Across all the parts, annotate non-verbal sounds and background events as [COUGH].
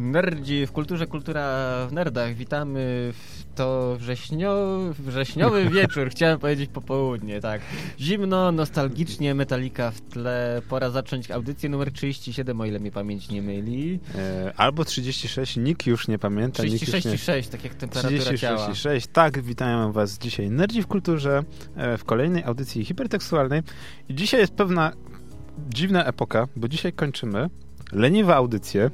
Nerdzi w kulturze, kultura w nerdach. Witamy w to wrześnio... wrześniowy [LAUGHS] wieczór, chciałem powiedzieć popołudnie, tak. Zimno, nostalgicznie, metalika w tle. Pora zacząć audycję numer 37, o ile mnie pamięć nie myli. E, albo 36, nikt już nie pamięta. 36 nikt i 6, tak jak temperatura 36 ciała. i 6, tak, witają was dzisiaj Nerdzi w kulturze e, w kolejnej audycji hipertekstualnej. I dzisiaj jest pewna dziwna epoka, bo dzisiaj kończymy leniwe audycje,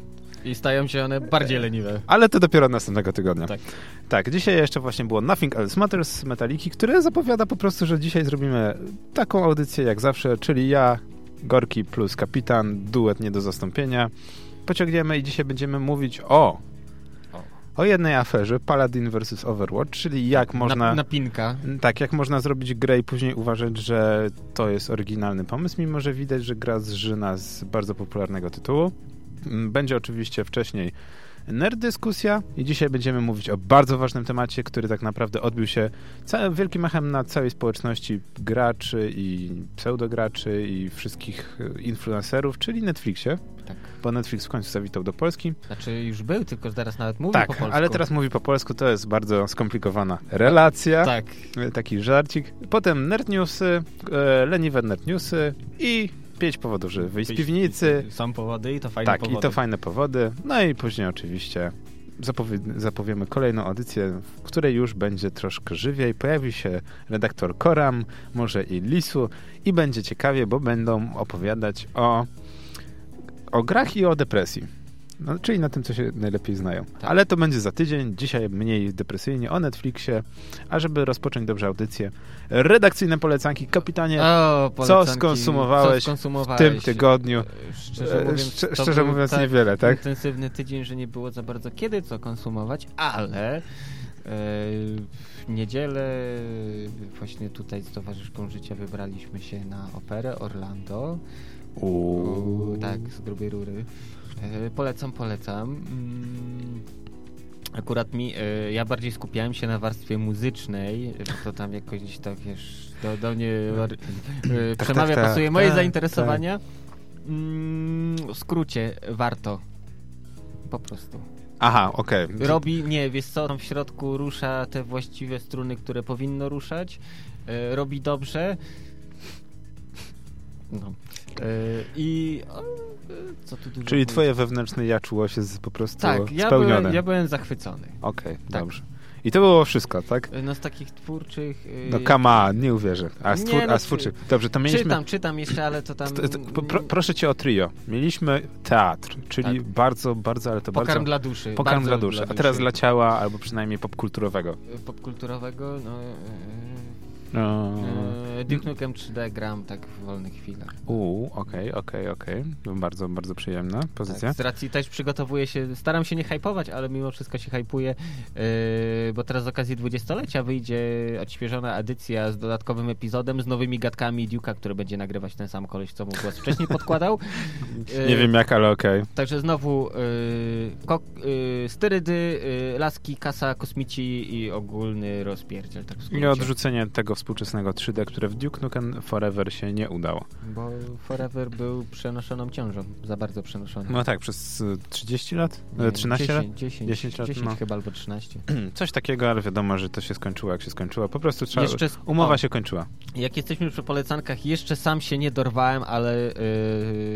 I stają się one bardziej leniwe. ale to dopiero następnego tygodnia. Tak. Tak, dzisiaj jeszcze właśnie było Nothing Else Matters z Metaliki, które zapowiada po prostu, że dzisiaj zrobimy taką audycję jak zawsze, czyli ja, Gorki plus Kapitan, duet nie do zastąpienia. Pociągniemy i dzisiaj będziemy mówić o O. jednej aferze, Paladin vs Overwatch, czyli jak można... Na, napinka. Tak, jak można zrobić grę i później uważać, że to jest oryginalny pomysł, mimo że widać, że gra zżyna z bardzo popularnego tytułu. Mm, Będzie oczywiście wcześniej nerd dyskusja i dzisiaj będziemy mówić o bardzo ważnym temacie, który tak naprawdę odbił się całym wielkim echem na całej społeczności graczy i pseudograczy i wszystkich e, influencerów, czyli Netflixie, Tak. bo Netflix w końcu zawitał do Polski. Znaczy już był, tylko teraz nawet mówi tak, po polsku. ale teraz mówi po polsku, to jest bardzo skomplikowana relacja. Tak. E, taki żarcik. Potem nerd newsy, e, leniwe nerd newsy i pięć powodów, żeby wyjść z piwnicy. Są powody i to fajne Tak, powody. i to fajne powody. No i później oczywiście zapowie zapowiemy kolejną audycję, w której już będzie troszkę żywiej. Pojawi się redaktor Koram, może i Lisu i będzie ciekawie, bo będą opowiadać o, o grach i o depresji. No, czyli na tym, co się najlepiej znają. Tak. Ale to będzie za tydzień. Dzisiaj mniej depresyjnie o Netflixie. A żeby rozpocząć dobrze audycję, redakcyjne polecanki. Kapitanie, O, polecanki. skonsumowałeś co w skonsumowałeś? tym tygodniu? Szczerze E, mówiąc, szczerze mówiąc tak niewiele, tak? intensywny tydzień, że nie było za bardzo kiedy co konsumować, ale e, w niedzielę właśnie tutaj z towarzyszką życia wybraliśmy się na operę Orlando. Uuu. Tak, z grubej rury. E, polecam, polecam. Mm, Akurat mi, e, ja bardziej skupiałem się na warstwie muzycznej, bo to tam jakoś tak, wiesz, do, do mnie e, tak, przemawia, tak, pasuje moje tak, zainteresowania. Mm, w skrócie, warto. Po prostu. Aha, okej. Robi, nie, wiesz co, tam w środku rusza te właściwe struny, które powinno ruszać. Robi dobrze. No. E, I e, co tu dużo Czyli mówić? twoje wewnętrzne ja czuło się z, po prostu Tak, ja spełnione. byłem, ja byłem zachwycony. Okej, Tak. dobrze. I to było wszystko, tak? E, No z takich twórczych... e, No come on, nie uwierzę. A, Nie, stwór, no, a. Dobrze, to mieliśmy... Czytam, czytam jeszcze, ale to tam... Pro, proszę cię o trio. Mieliśmy teatr, czyli Tak. bardzo, bardzo, ale to Pokarm bardzo... dla duszy. Pokarm dla duszy. A teraz dla ciała, albo przynajmniej popkulturowego. Popkulturowego, no... No. Duke Nukem 3D gram tak w wolnych chwilach. Uuu, okej, okej, okej. Bardzo, bardzo przyjemna pozycja. Tak, z racji też przygotowuję się, staram się nie hypować, ale mimo wszystko się hypuję, yy, bo teraz z okazji dwudziestolecia wyjdzie odświeżona edycja z dodatkowym epizodem, z nowymi gadkami Duke'a, który będzie nagrywać ten sam koleś, co mu głos wcześniej podkładał. [LAUGHS] Yy, Nie wiem jak, ale okej. Także znowu yy, ko- yy, sterydy, yy, laski, kasa, kosmici i ogólny rozpierdziel. Tak I odrzucenie tego współczesnego 3D, które w Duke Nukem Forever się nie udało. Bo Forever był przenoszoną ciążą, za bardzo przenoszoną. No tak, przez y, 30 lat? Nie, E, 13 lat? 10, 10, 10 lat, 10 no. chyba albo 13. [CLEARS THROAT] Coś takiego, ale wiadomo, że to się skończyło jak się skończyło. Po prostu trzeba... Jeszcze Umowa o. się kończyła. Jak jesteśmy przy polecankach, jeszcze sam się nie dorwałem, ale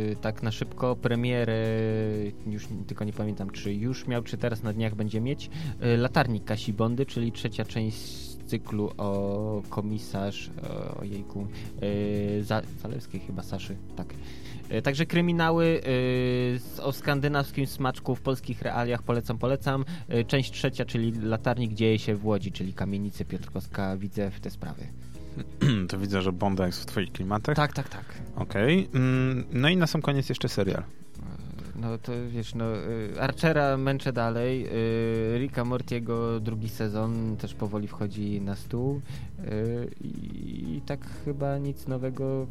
yy, tak na szybko premierę, już tylko nie pamiętam, czy już miał, czy teraz na dniach będzie mieć, yy, Latarnik Kasi Bondy, czyli trzecia część cyklu o komisarz, o jejku, Za- Zalewskiej chyba, Saszy, tak. Yy, Także kryminały o skandynawskim smaczku w polskich realiach polecam, polecam. Część trzecia, czyli Latarnik dzieje się w Łodzi, czyli kamienice Piotrkowska, widzę w te sprawy. [CLEARS THROAT] to widzę, że Bonda jest w twoich klimatach. Tak, tak, tak. Okej. Mm, No i na sam koniec jeszcze serial. No to wiesz, no y, Archera męczę dalej, y, Ricka Mortiego drugi sezon też powoli wchodzi na stół y, i tak chyba nic nowego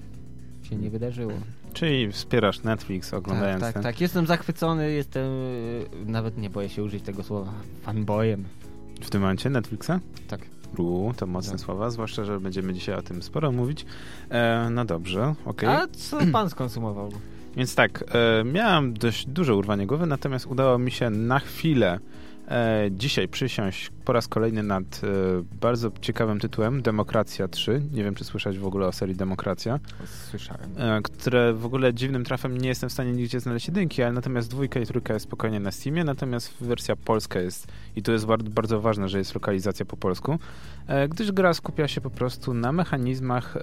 się nie wydarzyło. Czyli wspierasz Netflix Tak, oglądając tak, ten... tak. Jestem zachwycony, jestem, nawet nie boję się użyć tego słowa, fanboyem. W tym momencie Netflixa? Tak. Uuu, to mocne Tak. słowa, zwłaszcza, że będziemy dzisiaj o tym sporo mówić. E, no dobrze, okej. A co pan skonsumował? Więc tak, e, miałem dość duże urwanie głowy, natomiast udało mi się na chwilę e, dzisiaj przysiąść po raz kolejny nad e, bardzo ciekawym tytułem Demokracja 3. Nie wiem, czy słyszeć w ogóle o serii Demokracja. Słyszałem. E, które w ogóle dziwnym trafem nie jestem w stanie nigdzie znaleźć jedynki, ale natomiast dwójka i trójka jest spokojnie na Steamie, natomiast wersja polska jest, i to jest bardzo, bardzo ważne, że jest lokalizacja po polsku, e, gdyż gra skupia się po prostu na mechanizmach e,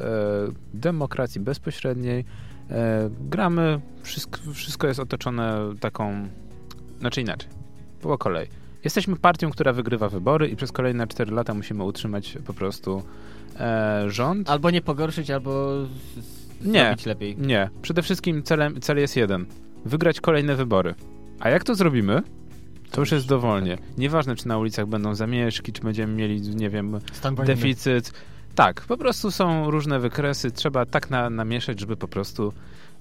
demokracji bezpośredniej. E, gramy, wszystko, wszystko jest otoczone taką, znaczy inaczej, po kolei. Jesteśmy partią, która wygrywa wybory i przez kolejne 4 lata musimy utrzymać po prostu e, rząd. Albo nie pogorszyć, albo Nie. zrobić lepiej. Nie. Przede wszystkim celem, cel jest jeden. Wygrać kolejne wybory. A jak to zrobimy? To już jest dowolnie. Nieważne, czy na ulicach będą zamieszki, czy będziemy mieli, nie wiem, Stan deficyt. Tak, po prostu są różne wykresy. Trzeba tak na, namieszać, żeby po prostu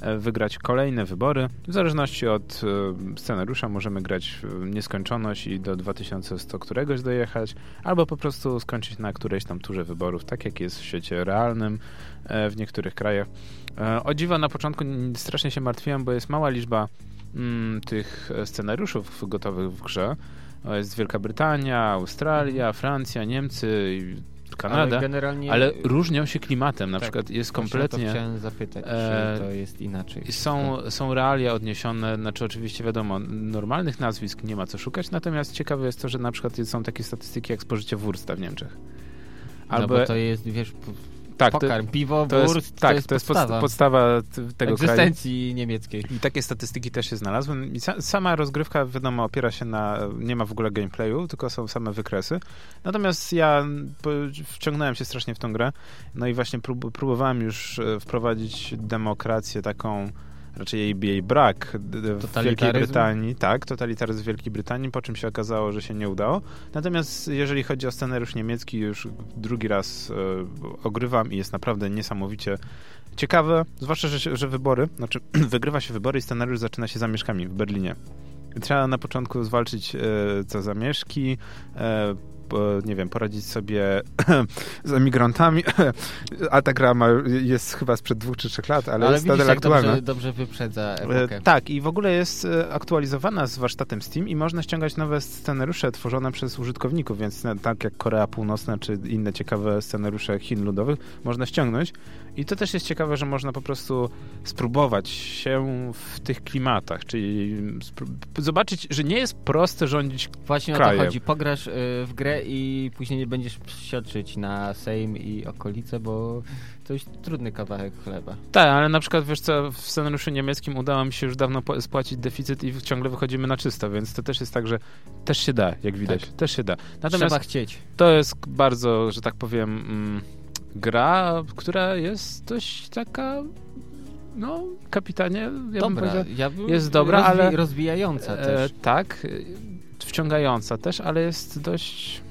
e, wygrać kolejne wybory. W zależności od e, scenariusza możemy grać w nieskończoność i do 2100 któregoś dojechać, albo po prostu skończyć na którejś tam turze wyborów, tak jak jest w świecie realnym e, w niektórych krajach. O dziwo na początku strasznie się martwiłem, bo jest mała liczba mm, tych scenariuszów gotowych w grze. Jest Wielka Brytania, Australia, Francja, Niemcy, Kanada, Ale ale, różnią się klimatem. Na Tak, przykład jest kompletnie... chciałem zapytać, e, czy to jest inaczej. Są, są realia odniesione, znaczy oczywiście wiadomo, normalnych nazwisk nie ma co szukać, natomiast ciekawe jest to, że na przykład są takie statystyki jak spożycie wursta w Niemczech. No bo to jest, wiesz, tak, to, pokarm, piwo, to wurst, jest, tak, to jest to jest podstawa, podstawa tego kraju. egzystencji niemieckiej. I takie statystyki też się znalazły. I sa, sama rozgrywka, wiadomo, opiera się na. Nie ma w ogóle gameplayu, tylko są same wykresy. Natomiast ja wciągnąłem się strasznie w tą grę. No i właśnie prób, próbowałem już e, wprowadzić demokrację taką. Raczej jej, jej brak w Wielkiej? Brytanii. Tak, totalitaryzm w Wielkiej Brytanii, po czym się okazało, że się nie udało. Natomiast jeżeli chodzi o scenariusz niemiecki, już drugi raz e, ogrywam i jest naprawdę niesamowicie ciekawe, zwłaszcza, że, że wybory, znaczy [CLEARS THROAT] wygrywa się wybory i scenariusz zaczyna się zamieszkami w Berlinie. Trzeba na początku zwalczyć e, co zamieszki, e, nie wiem, poradzić sobie [CLEARS THROAT] z emigrantami, [CLEARS THROAT] a ta gra ma, jest chyba sprzed dwóch czy trzech lat, ale, Ale jest nadal aktualna. dobrze, dobrze wyprzedza epokę. E, Tak, i w ogóle jest e, aktualizowana z warsztatem Steam i można ściągać nowe scenariusze tworzone przez użytkowników, więc tak jak Korea Północna czy inne ciekawe scenariusze Chin ludowych można ściągnąć. I to też jest ciekawe, że można po prostu spróbować się w tych klimatach, czyli zobaczyć, że nie jest proste rządzić. Właśnie o krajem. to chodzi. Pograsz w grę i później nie będziesz sioczyć na Sejm i okolice, bo to jest trudny kawałek chleba. Tak, ale na przykład wiesz co, w scenariuszu niemieckim udało mi się już dawno spłacić deficyt i ciągle wychodzimy na czysto, więc to też jest tak, że też się da, jak widać. Tak. Też się da. Natomiast Trzeba chcieć. To jest bardzo, że tak powiem, mm, gra, która jest dość taka, no, kapitanie, ja bym Dobra, powiedział, ja bym- jest dobra, ale- Rozwijająca e, też. tak, e, wciągająca też, ale jest dość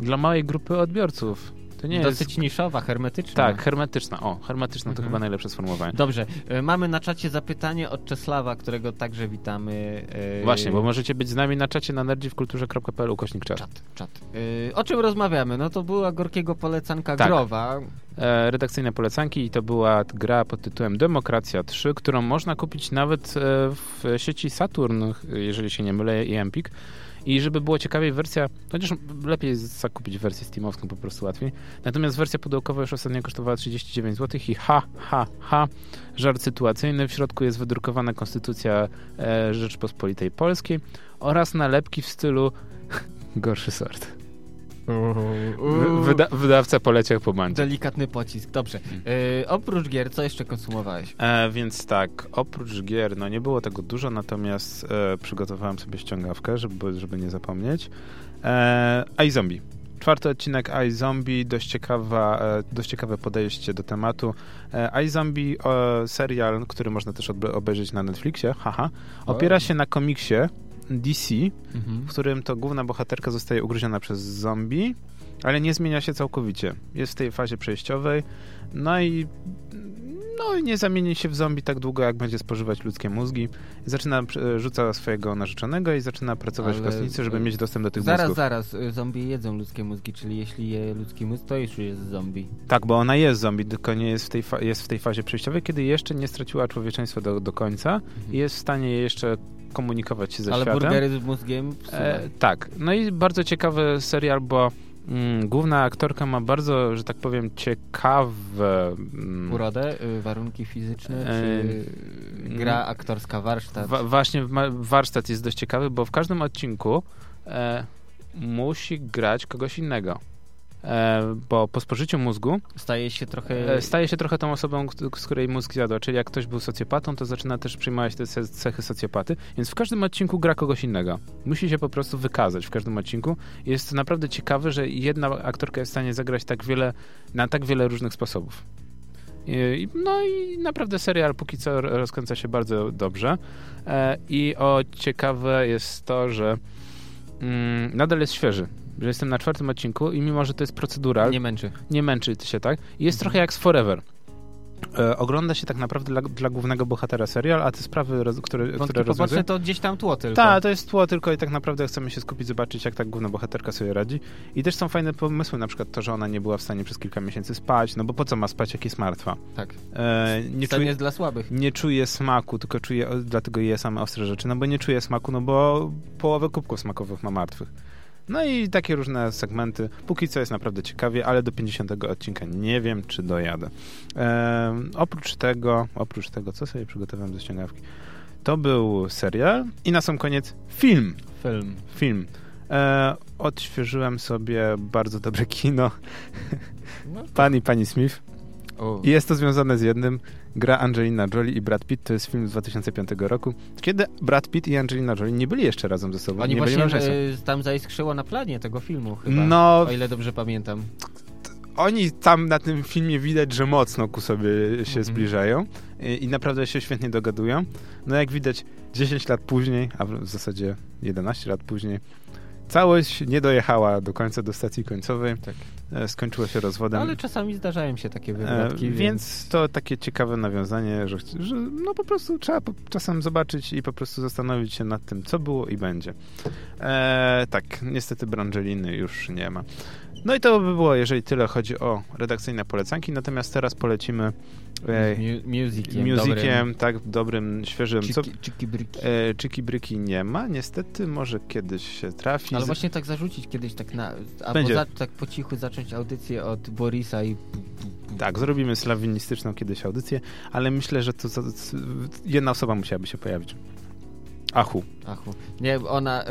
dla małej grupy odbiorców. To nie Dosyć jest... niszowa, hermetyczna. Tak, hermetyczna. O, hermetyczna to Mhm. chyba najlepsze sformułowanie. Dobrze, y, mamy na czacie zapytanie od Czesława, którego także witamy. y, Właśnie, bo możecie być z nami na czacie na nerdziwkulturze.pl ukośnik czat. Czat, czat. Y, o czym rozmawiamy? No to była Gorkiego polecanka Tak. growa. e, redakcyjne polecanki i to była gra pod tytułem Demokracja 3, którą można kupić nawet e, w sieci Saturn, jeżeli się nie mylę, i Empik. I żeby było ciekawiej, wersja, chociaż lepiej zakupić wersję Steamowską, po prostu łatwiej. Natomiast wersja pudełkowa już ostatnio kosztowała 39 zł i ha, ha, ha, żart sytuacyjny. W środku jest wydrukowana Konstytucja e, Rzeczpospolitej Polskiej oraz nalepki w stylu [LAUGHS] gorszy sort. Wy- Wyda wydawca poleciał po bandzie. Delikatny pocisk, dobrze. Y, oprócz gier, co jeszcze konsumowałeś? E, więc tak, oprócz gier, no nie było tego dużo, natomiast e, przygotowałem sobie ściągawkę, żeby, żeby nie zapomnieć. E, iZombie. Czwarty odcinek iZombie, dość, ciekawa, e, dość ciekawe podejście do tematu. E, iZombie, e, serial, który można też obejrzeć na Netflixie, haha, opiera się na komiksie DC, Mhm. w którym to główna bohaterka zostaje ugryziona przez zombie, ale nie zmienia się całkowicie. Jest w tej fazie przejściowej. No i no i nie zamieni się w zombie tak długo, jak będzie spożywać ludzkie mózgi. Zaczyna, e, rzuca swojego narzeczonego i zaczyna pracować Ale... w kosnicy, żeby mieć dostęp do tych zaraz, mózgów. Zaraz, zaraz, zombie jedzą ludzkie mózgi, czyli jeśli je ludzki mózg, to już jest zombie. Tak, bo ona jest zombie, tylko nie jest w tej, jest w tej fazie przejściowej, kiedy jeszcze nie straciła człowieczeństwa do, do końca mhm. i jest w stanie jeszcze komunikować się ze Ale światem. Ale burgery z mózgiem e, Tak. No i bardzo ciekawy serial, bo mm, główna aktorka ma bardzo, że tak powiem, ciekawe... Mm, Urodę, y, warunki fizyczne, e, czy gra aktorska, warsztat? Wa właśnie warsztat jest dość ciekawy, bo w każdym odcinku e, musi grać kogoś innego. E, bo po spożyciu mózgu staje się trochę e, staje się trochę tą osobą, z której mózg zjadła, czyli jak ktoś był socjopatą, to zaczyna też przyjmować te cechy socjopaty, więc w każdym odcinku gra kogoś innego. Musi się po prostu wykazać w każdym odcinku. Jest to naprawdę ciekawe, że jedna aktorka jest w stanie zagrać tak wiele, na tak wiele różnych sposobów. No i naprawdę serial póki co rozkręca się bardzo dobrze. E, I o ciekawe jest to, że mm, nadal jest świeży że jestem na czwartym odcinku i mimo, że to jest procedural... Nie męczy. Nie męczy się, tak? Jest mhm. trochę jak z Forever. E, ogląda się tak naprawdę dla, dla, głównego bohatera serial, a te sprawy, roz, które, Wątki które rozwiązuje... to gdzieś tam tło tylko. Tak, to jest tło tylko i tak naprawdę chcemy się skupić, zobaczyć, jak ta główna bohaterka sobie radzi. I też są fajne pomysły, na przykład to, że ona nie była w stanie przez kilka miesięcy spać, no bo po co ma spać, jak jest martwa? Tak. E, nie czuje, jest dla słabych. Nie czuje smaku, tylko czuje, dlatego je same ostre rzeczy, no bo nie czuje smaku, no bo połowę kubków smakowych ma martwych. No i takie różne segmenty. Póki co jest naprawdę ciekawie, ale do 50 odcinka nie wiem, czy dojadę. oprócz tego, oprócz tego, co sobie przygotowałem do ściągawki? To był serial i na sam koniec film. Film. Film. E, odświeżyłem sobie bardzo dobre kino. No Pan i pani Smith. I jest to związane z jednym. Gra Angelina Jolie i Brad Pitt. To jest film z 2005 roku, kiedy Brad Pitt i Angelina Jolie nie byli jeszcze razem ze sobą. Oni nie właśnie byli y, tam zaiskrzyło na planie tego filmu chyba, no, o ile dobrze pamiętam. Oni tam na tym filmie widać, że mocno ku sobie się mm -hmm. zbliżają i, i naprawdę się świetnie dogadują. No jak widać 10 lat później, a w zasadzie 11 lat później, całość nie dojechała do końca, do stacji końcowej. Tak. E, skończyło się rozwodem. Ale czasami zdarzają się takie wypadki. E, więc... więc... to takie ciekawe nawiązanie, że, że no po prostu trzeba po, czasem zobaczyć i po prostu zastanowić się nad tym, co było i będzie. E, tak, niestety Brangeliny już nie ma. No i to by było, jeżeli tyle chodzi o redakcyjne polecanki, natomiast teraz polecimy e, musiciem, musiciem tak, dobrym, świeżym. Czyki, co, czyki bryki. E, czyki bryki nie ma, niestety, może kiedyś się trafi. Ale właśnie tak zarzucić kiedyś tak na, albo za, tak po cichu zacząć audycję od Borisa i tak, zrobimy slawinistyczną kiedyś audycję, ale myślę, że to, to, to jedna osoba musiałaby się pojawić. Achu. Achu. Nie, ona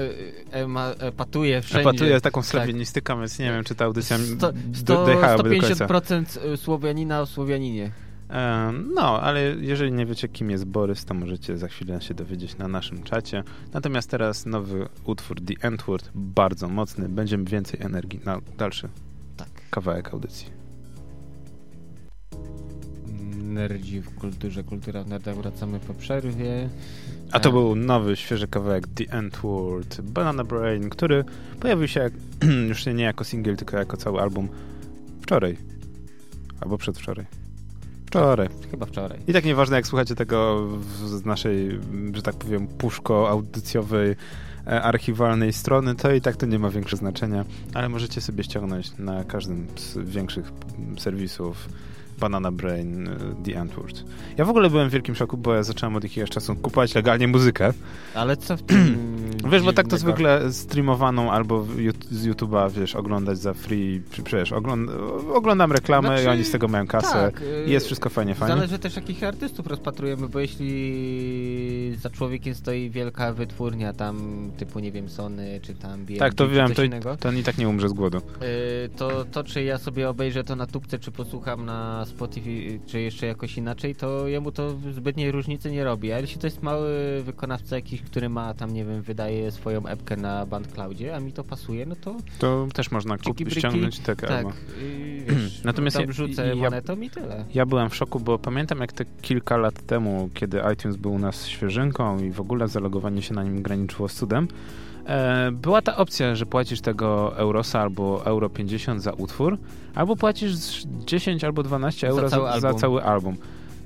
y, ma, epatuje wszędzie. Epatuje taką slawienistyką, tak. więc nie wiem, czy ta audycja sto, sto, dojechałaby 150% Słowianina o Słowianinie. E, no, ale jeżeli nie wiecie, kim jest Borys, to możecie za chwilę się dowiedzieć na naszym czacie. Natomiast teraz nowy utwór The Entword, bardzo mocny. Będziemy więcej energii na dalszy tak. kawałek audycji. Nerdzi w kulturze, kultura w nerdach. Wracamy po przerwie. A to był nowy, świeży kawałek The Entword, Banana Brain, który pojawił się [CLEARS THROAT] już nie jako single, tylko jako cały album wczoraj. Albo przedwczoraj. Wczoraj. Chyba wczoraj. I tak nieważne, jak słuchacie tego z naszej, że tak powiem, puszko audycjowej e, archiwalnej strony, to i tak to nie ma większego znaczenia, ale możecie sobie ściągnąć na każdym z większych serwisów Banana Brain, y, The Antwoord. Ja w ogóle byłem w wielkim szoku, bo ja zacząłem od jakiegoś czasu kupować legalnie muzykę. Ale co w tym [CLEARS THROAT] Wiesz, bo tak to zwykle streamowaną albo z YouTube'a, wiesz, oglądać za free, przecież ogląd oglądam reklamę znaczy, i oni z tego mają kasę tak, i jest wszystko fajnie, fajnie. Zależy też jakich artystów rozpatrujemy, bo jeśli za człowiekiem stoi wielka wytwórnia tam typu, nie wiem, Sony czy tam BMG, Tak, to wiem, to, to on i tak nie umrze z głodu. Yy, to, to czy ja sobie obejrzę to na tubce, czy posłucham na Spotify, czy jeszcze jakoś inaczej, to jemu to zbytniej różnicy nie robi. A jeśli to jest mały wykonawca jakiś, który ma tam, nie wiem, wydaje swoją epkę na Bandcloudzie, a mi to pasuje, no to... To też można kupić, ściągnąć tak, tak [CLEARS THROAT] wiesz, Natomiast tam ja, rzucę ja, monetą i tyle. Ja byłem w szoku, bo pamiętam jak te kilka lat temu, kiedy iTunes był u nas świeżynką i w ogóle zalogowanie się na nim graniczyło z cudem, była ta opcja, że płacisz tego eurosa albo euro 50 za utwór, albo płacisz 10 albo 12 euro za cały, za, za cały album.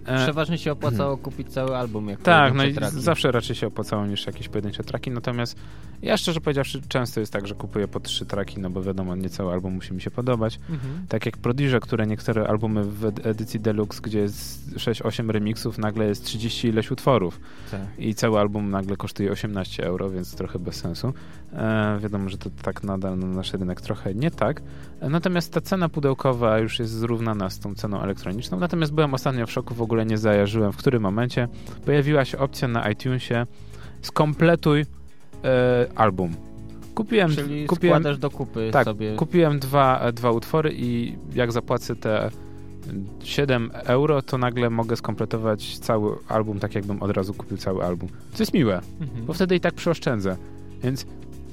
E, Przeważnie się opłacało kupić cały album. Jak tak, no i traki. zawsze raczej się opłacało niż jakieś pojedyncze traki, natomiast ja szczerze powiedziawszy często jest tak, że kupuję po trzy traki, no bo wiadomo, nie cały album musi mi się podobać. Mhm. Tak jak Prodigy, które niektóre albumy w edycji deluxe, gdzie jest 6-8 remixów, nagle jest 30 ileś utworów. Tak. I cały album nagle kosztuje 18 euro, więc trochę bez sensu. E, wiadomo, że to tak nadal na nasz rynek trochę nie tak. E, natomiast ta cena pudełkowa już jest zrównana z tą ceną elektroniczną. Natomiast byłem ostatnio w szoku w ogóle ogóle nie zajarzyłem, w którym momencie pojawiła się opcja na iTunesie skompletuj e, album. Kupiłem, Czyli kupiłem, do kupy tak, sobie. kupiłem dwa, dwa utwory i jak zapłacę te 7 euro, to nagle mogę skompletować cały album, tak jakbym od razu kupił cały album. Co jest miłe, mhm. bo wtedy i tak przeoszczędzę. Więc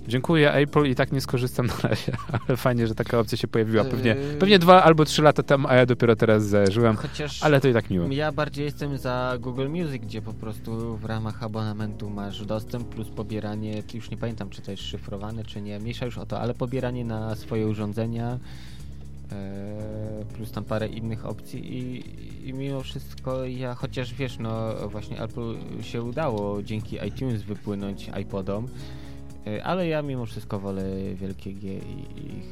Dziękuję Apple i tak nie skorzystam na razie, [LAUGHS] ale fajnie, że taka opcja się pojawiła. Pewnie, yy. pewnie dwa albo trzy lata temu, a ja dopiero teraz zażyłem, Chociaż ale to i tak miło. Ja bardziej jestem za Google Music, gdzie po prostu w ramach abonamentu masz dostęp plus pobieranie, już nie pamiętam czy to jest szyfrowane czy nie, mniejsza już o to, ale pobieranie na swoje urządzenia e, plus tam parę innych opcji i, i mimo wszystko ja, chociaż wiesz, no właśnie Apple się udało dzięki iTunes wypłynąć iPodom, ale ja mimo wszystko wolę wielkie G i, i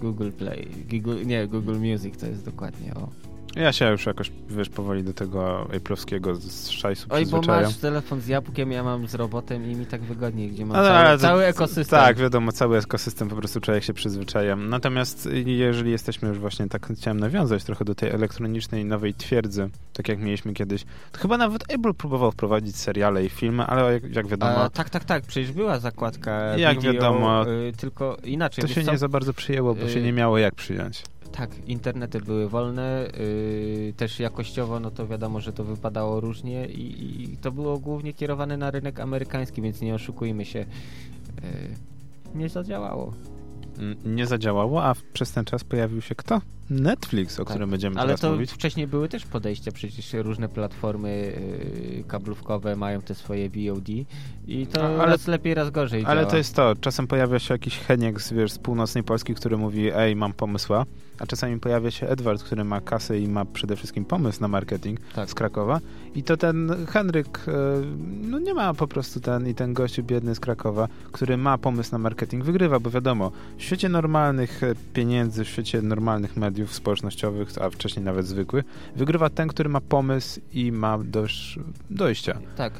Google Play. Google, nie, Google Music to jest dokładnie o. Ja się już jakoś, wiesz, powoli do tego Apple'owskiego z szajsu Oj, bo masz telefon z jabłkiem, ja mam z robotem i mi tak wygodniej, gdzie mam no, cały, cały ekosystem. Tak, wiadomo, cały ekosystem po prostu człowiek się przyzwyczaja. Natomiast jeżeli jesteśmy już właśnie, tak chciałem nawiązać trochę do tej elektronicznej nowej twierdzy, tak jak mieliśmy kiedyś, to chyba nawet Apple próbował wprowadzić seriale i filmy, ale jak, jak wiadomo... A, tak, tak, tak, przecież była zakładka Jak video, wiadomo, y, tylko inaczej. To się nie za bardzo przyjęło, bo y, się nie miało jak przyjąć. Tak, internety były wolne, yy, też jakościowo, no to wiadomo, że to wypadało różnie i, i, to było głównie kierowane na rynek amerykański, więc nie oszukujmy się, yy, nie zadziałało. Nie zadziałało, a przez ten czas pojawił się kto? Netflix, o tak, którym będziemy ale teraz to mówić. wcześniej były też podejścia, przecież różne platformy yy, kablówkowe mają te swoje VOD i to ale, raz lepiej, raz gorzej Ale działa. to jest to, czasem pojawia się jakiś Heniek z, wiesz, z północnej Polski, który mówi, ej, mam pomysła, a czasami pojawia się Edward, który ma kasę i ma przede wszystkim pomysł na marketing tak. z Krakowa i to ten Henryk, e, no nie ma po prostu ten i ten gościu biedny z Krakowa, który ma pomysł na marketing, wygrywa, bo wiadomo, w świecie normalnych e, pieniędzy, w świecie normalnych mediów społecznościowych, a wcześniej nawet zwykłych, wygrywa ten, który ma pomysł i ma dość dojścia. Tak.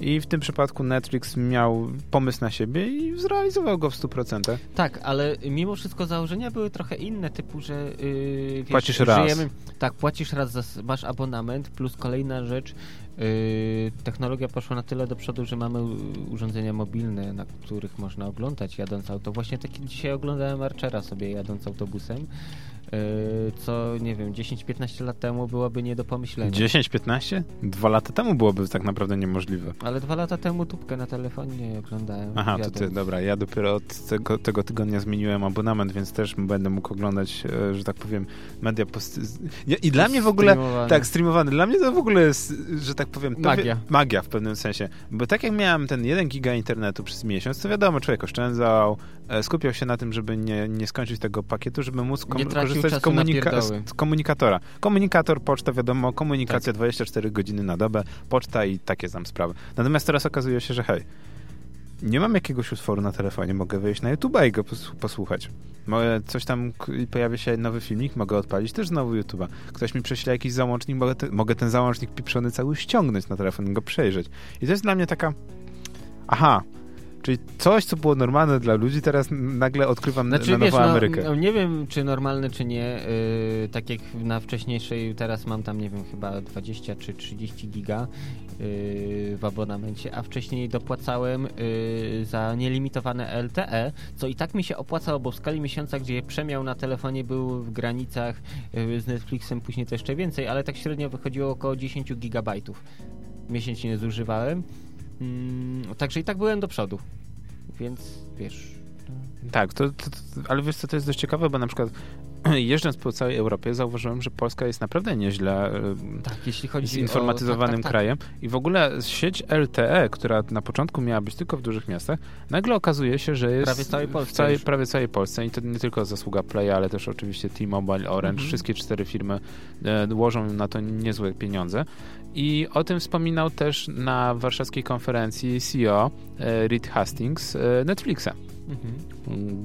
I w tym przypadku Netflix miał pomysł na siebie i zrealizował go w 100%. Tak, ale mimo wszystko założenia były trochę inne, typu, że yy, wiesz, płacisz raz. Żyjemy, tak, płacisz raz, za, masz abonament, plus kolejna rzecz, yy, technologia poszła na tyle do przodu, że mamy urządzenia mobilne, na których można oglądać jadąc auto. Właśnie taki dzisiaj oglądałem Archera sobie jadąc autobusem co nie wiem, 10-15 lat temu byłoby nie do pomyślenia. 10-15? Dwa lata temu byłoby tak naprawdę niemożliwe. Ale dwa lata temu tubkę na telefonie oglądałem. Aha, to ty, dobra, ja dopiero od tego, tego tygodnia zmieniłem abonament, więc też będę mógł oglądać, e, że tak powiem, media post... I dla mnie w ogóle... Tak, streamowany. Dla mnie to w ogóle jest, że tak powiem... magia. Wie, magia w pewnym sensie. Bo tak jak miałem ten 1 giga internetu przez miesiąc, to wiadomo, człowiek oszczędzał, e, skupiał się na tym, żeby nie, nie skończyć tego pakietu, żeby móc korzystać korzystać z, komunika z, komunikatora. Komunikator, poczta, wiadomo, komunikacja tak. 24 godziny na dobę, poczta i takie znam sprawy. Natomiast teraz okazuje się, że hej, nie mam jakiegoś utworu na telefonie, mogę wejść na YouTube i go posłuchać. Mogę coś tam, pojawia się nowy filmik, mogę odpalić też znowu YouTube'a. Ktoś mi prześle jakiś załącznik, mogę, te, mogę ten załącznik pieprzony cały ściągnąć na telefon i go przejrzeć. I to jest dla mnie taka, aha, Czyli coś, co było normalne dla ludzi, teraz nagle odkrywam znaczy, na Nową wiesz, no, Amerykę. No, nie wiem, czy normalne, czy nie. Yy, tak jak na wcześniejszej, teraz mam tam, nie wiem, chyba 20 czy 30 giga yy, w abonamencie, a wcześniej dopłacałem yy, za nielimitowane LTE, co i tak mi się opłacało, bo w skali miesiąca, gdzie przemiał na telefonie był w granicach yy, z Netflixem, później to jeszcze więcej, ale tak średnio wychodziło około 10 gigabajtów miesięcznie zużywałem. Mm, także i tak byłem do przodu. Więc wiesz. Tak, to, to, to, ale wiesz co, to jest dość ciekawe, bo na przykład [CLEARS THROAT] jeżdżąc po całej Europie, zauważyłem, że Polska jest naprawdę nieźle e, tak, jeśli chodzi zinformatyzowanym o, tak, tak, tak. krajem. I w ogóle sieć LTE, która na początku miała być tylko w dużych miastach, nagle okazuje się, że jest prawie całej Polsce w całej, prawie całej Polsce. I to nie tylko zasługa Playa, ale też oczywiście T-Mobile, Orange. Mhm. Wszystkie cztery firmy e, łożą na to niezłe pieniądze. I o tym wspominał też na warszawskiej konferencji CEO Reed Hastings e, Netflixa. Mhm.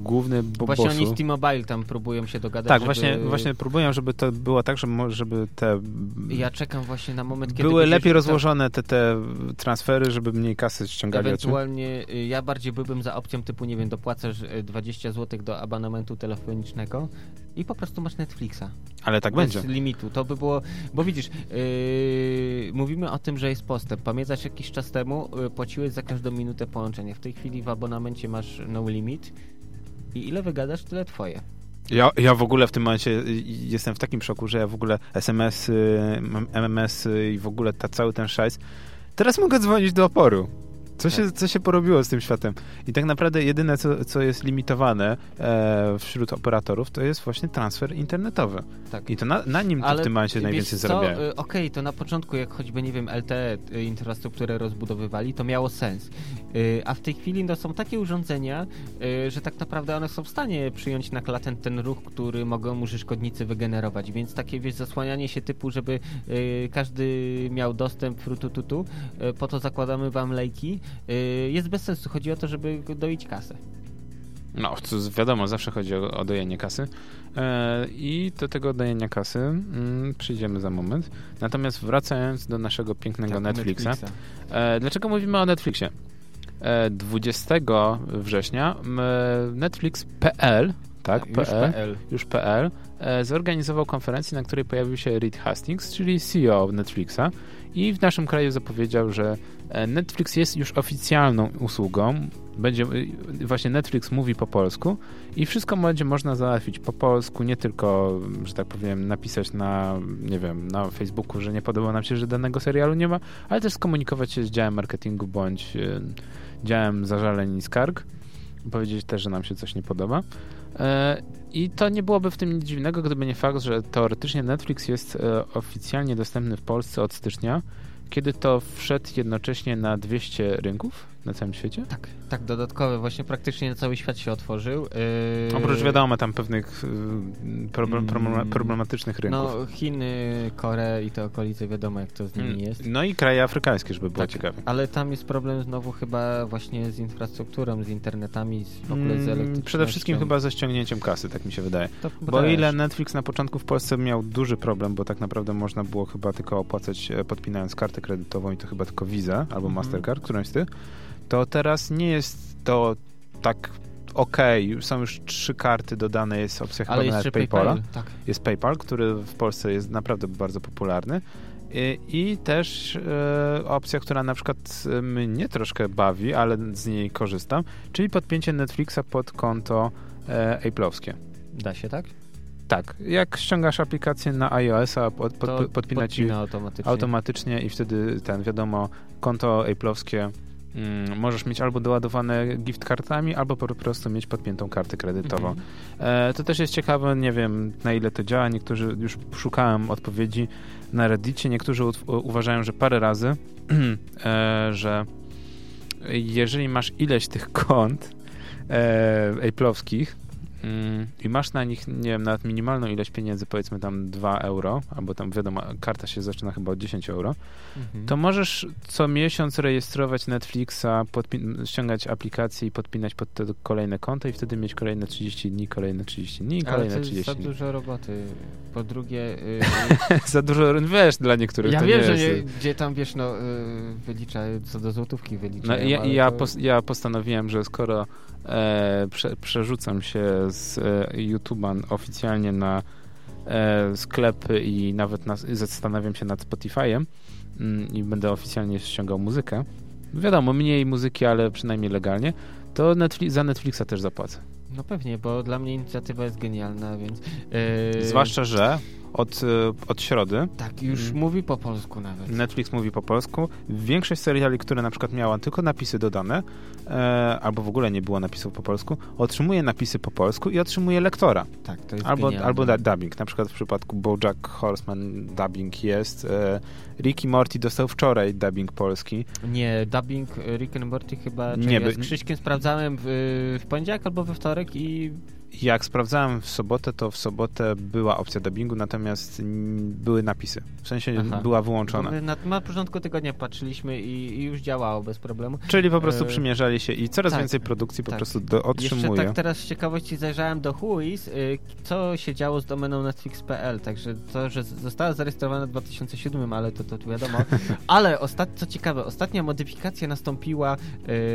Główny bo Właśnie oni z T-Mobile tam próbują się dogadać. Tak, żeby... właśnie, właśnie próbują, żeby to było tak, żeby te. Ja czekam właśnie na moment, kiedy. Były lepiej rozłożone te, te transfery, żeby mniej kasy ściągali. Ewentualnie y, ja bardziej byłbym za opcją typu, nie wiem, dopłacasz 20 y, zł do abonamentu telefonicznego i po prostu masz Netflixa. Ale tak Bez będzie. limitu. To by było. Bo widzisz, yy, mówimy o tym, że jest postęp. Pamiętasz jakiś czas temu yy, płaciłeś za każdą minutę połączenia. W tej chwili w abonamencie masz no limit i ile wygadasz, tyle twoje. Ja, ja w ogóle w tym momencie jestem w takim szoku, że ja w ogóle SMS, MMS i w ogóle ta, cały ten szajs. Teraz mogę dzwonić do oporu. Co, tak. się, co się porobiło z tym światem? I tak naprawdę jedyne, co, co jest limitowane e, wśród operatorów, to jest właśnie transfer internetowy. Tak. I to na, na nim to w tym momencie najwięcej zarabiają. Okej, okay, to na początku, jak choćby, nie wiem, LTE, y, infrastrukturę rozbudowywali, to miało sens. Y, a w tej chwili no, są takie urządzenia, y, że tak naprawdę one są w stanie przyjąć na klatę ten ruch, który mogą użytkownicy wygenerować. Więc takie, wiesz, zasłanianie się typu, żeby każdy miał dostęp frutututu, po to zakładamy wam lejki, jest bez sensu. Chodzi o to, żeby doić kasę. No, wiadomo, zawsze chodzi o, o dojenie kasy. E, I do tego dojenia kasy mm, przyjdziemy za moment. Natomiast wracając do naszego pięknego tak, Netflixa. Netflixa. E, dlaczego mówimy o Netflixie? E, 20 września Netflix.pl tak, tak już PL, już PL e, zorganizował konferencję, na której pojawił się Reed Hastings, czyli CEO Netflixa i w naszym kraju zapowiedział, że e, Netflix jest już oficjalną usługą. Będzie, e, właśnie Netflix mówi po polsku i wszystko będzie można załatwić po polsku, nie tylko, że tak powiem, napisać na, nie wiem, na Facebooku, że nie podoba nam się, że danego serialu nie ma, ale też skomunikować się z działem marketingu bądź działem zażaleń i skarg. Powiedzieć też, że nam się coś nie podoba. I to nie byłoby w tym nic dziwnego, gdyby nie fakt, że teoretycznie Netflix jest e, oficjalnie dostępny w Polsce od stycznia, kiedy to wszedł jednocześnie na 200 rynków na całym świecie? Tak, tak, dodatkowe. Właśnie praktycznie cały świat się otworzył. Yy... Oprócz wiadomo tam pewnych yy, problem, mm. problematycznych rynków. No, Chiny, Korea i te okolice, wiadomo jak to z nimi mm. jest. No i kraje afrykańskie, żeby było tak, ciekawe. Ale tam jest problem znowu chyba właśnie z infrastrukturą, z internetami, z, w ogóle z mm, Przede wszystkim chyba ze ściągnięciem kasy, tak mi się wydaje. To bo o ile Netflix na początku w Polsce miał duży problem, bo tak naprawdę można było chyba tylko opłacać e, podpinając kartę kredytową i to chyba tylko Visa albo -hmm. Mastercard, którąś z tych, to teraz nie jest to tak ok, są już trzy karty dodane, jest opcja chyba nawet PayPala. PayPal, tak. Jest PayPal, który w Polsce jest naprawdę bardzo popularny. I, i też e, opcja, która na przykład mnie troszkę bawi, ale z niej korzystam, czyli podpięcie Netflixa pod konto e, Apple'owskie. Da się tak? Tak, jak ściągasz aplikację na iOS-a, pod, pod, podpina ci automatycznie. automatycznie i wtedy ten, wiadomo, konto Apple'owskie Mm, możesz mieć albo doładowane gift kartami, albo po prostu mieć podpiętą kartę kredytową. Mhm. E, to też jest ciekawe, nie wiem na ile to działa. Niektórzy już szukałem odpowiedzi na Reddicie. Niektórzy uważają, że parę razy, [CLEARS THROAT] e, że jeżeli masz ileś tych kont e, Apple'owskich, Mm, i masz na nich, nie wiem, nawet minimalną ilość pieniędzy, powiedzmy tam 2 euro, albo tam wiadomo, karta się zaczyna chyba od 10 euro, mhm. to możesz co miesiąc rejestrować Netflixa, ściągać aplikacje i podpinać pod te kolejne konto i wtedy mieć kolejne 30 dni, kolejne 30 dni, kolejne Ale to 30 za dni. dużo roboty. Po drugie... Yy... [LAUGHS] za dużo, wiesz, dla niektórych ja to wiem, nie że nie, gdzie tam, wiesz, no, yy, wylicza, co do złotówki wylicza. No, ja, ja, to... pos, ja postanowiłem, że skoro prze, przerzucam się z e, YouTube'a oficjalnie na e, sklepy i nawet na, zastanawiam się nad Spotify'em mm, i będę oficjalnie ściągał muzykę. Wiadomo, mniej muzyki, ale przynajmniej legalnie, to Netflix, za Netflixa też zapłacę. No pewnie, bo dla mnie inicjatywa jest genialna, więc... Yy... Zwłaszcza, że od, od środy. Tak, już mm. mówi po polsku nawet. Netflix mówi po polsku. Większość seriali, które na przykład miała tylko napisy dodane, e, albo w ogóle nie było napisów po polsku, otrzymuje napisy po polsku i otrzymuje lektora. Tak, to jest Albo, genialne. albo dubbing. Na przykład w przypadku BoJack Horseman dubbing jest. E, Ricky Morty dostał wczoraj dubbing polski. Nie, dubbing Rick and Morty chyba... Nie, ja by- z Krzyśkiem sprawdzałem w, w poniedziałek albo we wtorek i Jak sprawdzałem w sobotę, to w sobotę była opcja dubbingu, natomiast były napisy. W sensie Aha. była wyłączona. My na, na początku tygodnia patrzyliśmy i, i już działało bez problemu. Czyli po prostu E, przymierzali się i coraz tak, więcej produkcji po tak. prostu do, otrzymuje. Jeszcze tak teraz z ciekawości zajrzałem do Whois, y, co się działo z domeną netflix.pl, także to, że została zarejestrowana w 2007, ale to, to wiadomo. [LAUGHS] Ale ostat, co ciekawe, ostatnia modyfikacja nastąpiła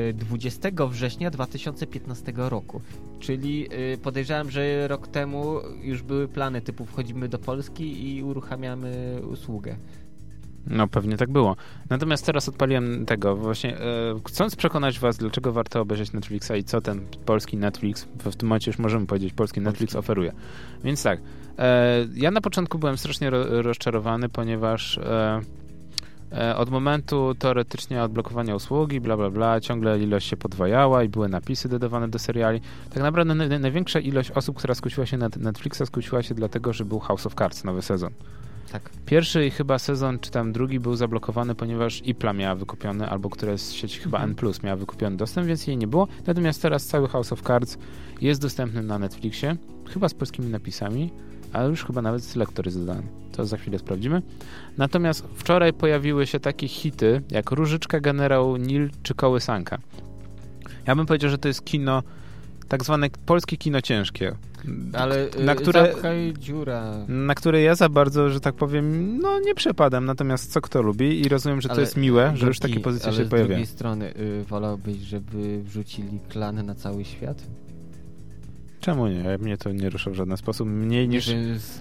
y, 20 września 2015 roku, czyli y, podejrzewam, że rok temu już były plany typu wchodzimy do Polski i uruchamiamy usługę. No pewnie tak było. Natomiast teraz odpaliłem tego właśnie, e, chcąc przekonać was, dlaczego warto obejrzeć Netflixa i co ten polski Netflix, w w tym momencie już możemy powiedzieć, polski Netflix oferuje. Więc tak, e, ja na początku byłem strasznie ro, rozczarowany, ponieważ e, od momentu teoretycznie odblokowania usługi, bla bla bla, ciągle ilość się podwajała i były napisy dodawane do seriali. Tak naprawdę naj, największa ilość osób, która skusiła się na Netflixa, skusiła się dlatego, że był House of Cards, nowy sezon. Tak. Pierwszy i chyba sezon, czy tam drugi był zablokowany, ponieważ IPLA miała wykupiony, albo która z sieci chyba Mhm. N+, miała wykupiony dostęp, więc jej nie było. Natomiast teraz cały House of Cards jest dostępny na Netflixie, chyba z polskimi napisami, ale już chyba nawet selektor jest dodany. To za chwilę sprawdzimy. Natomiast wczoraj pojawiły się takie hity, jak Różyczka, Generał Nil czy Kołysanka. Ja bym powiedział, że to jest kino, tak zwane polskie kino ciężkie. Ale na y, które, zapchaj dziura. na które ja za bardzo, że tak powiem, no nie przepadam. Natomiast co kto lubi i rozumiem, że to Ale jest miłe, że już takie pozycje się z pojawiają. drugiej strony y, wolałbyś, żeby wrzucili klan na cały świat? Czemu nie? Mnie to nie rusza w żaden sposób. Mniej niż...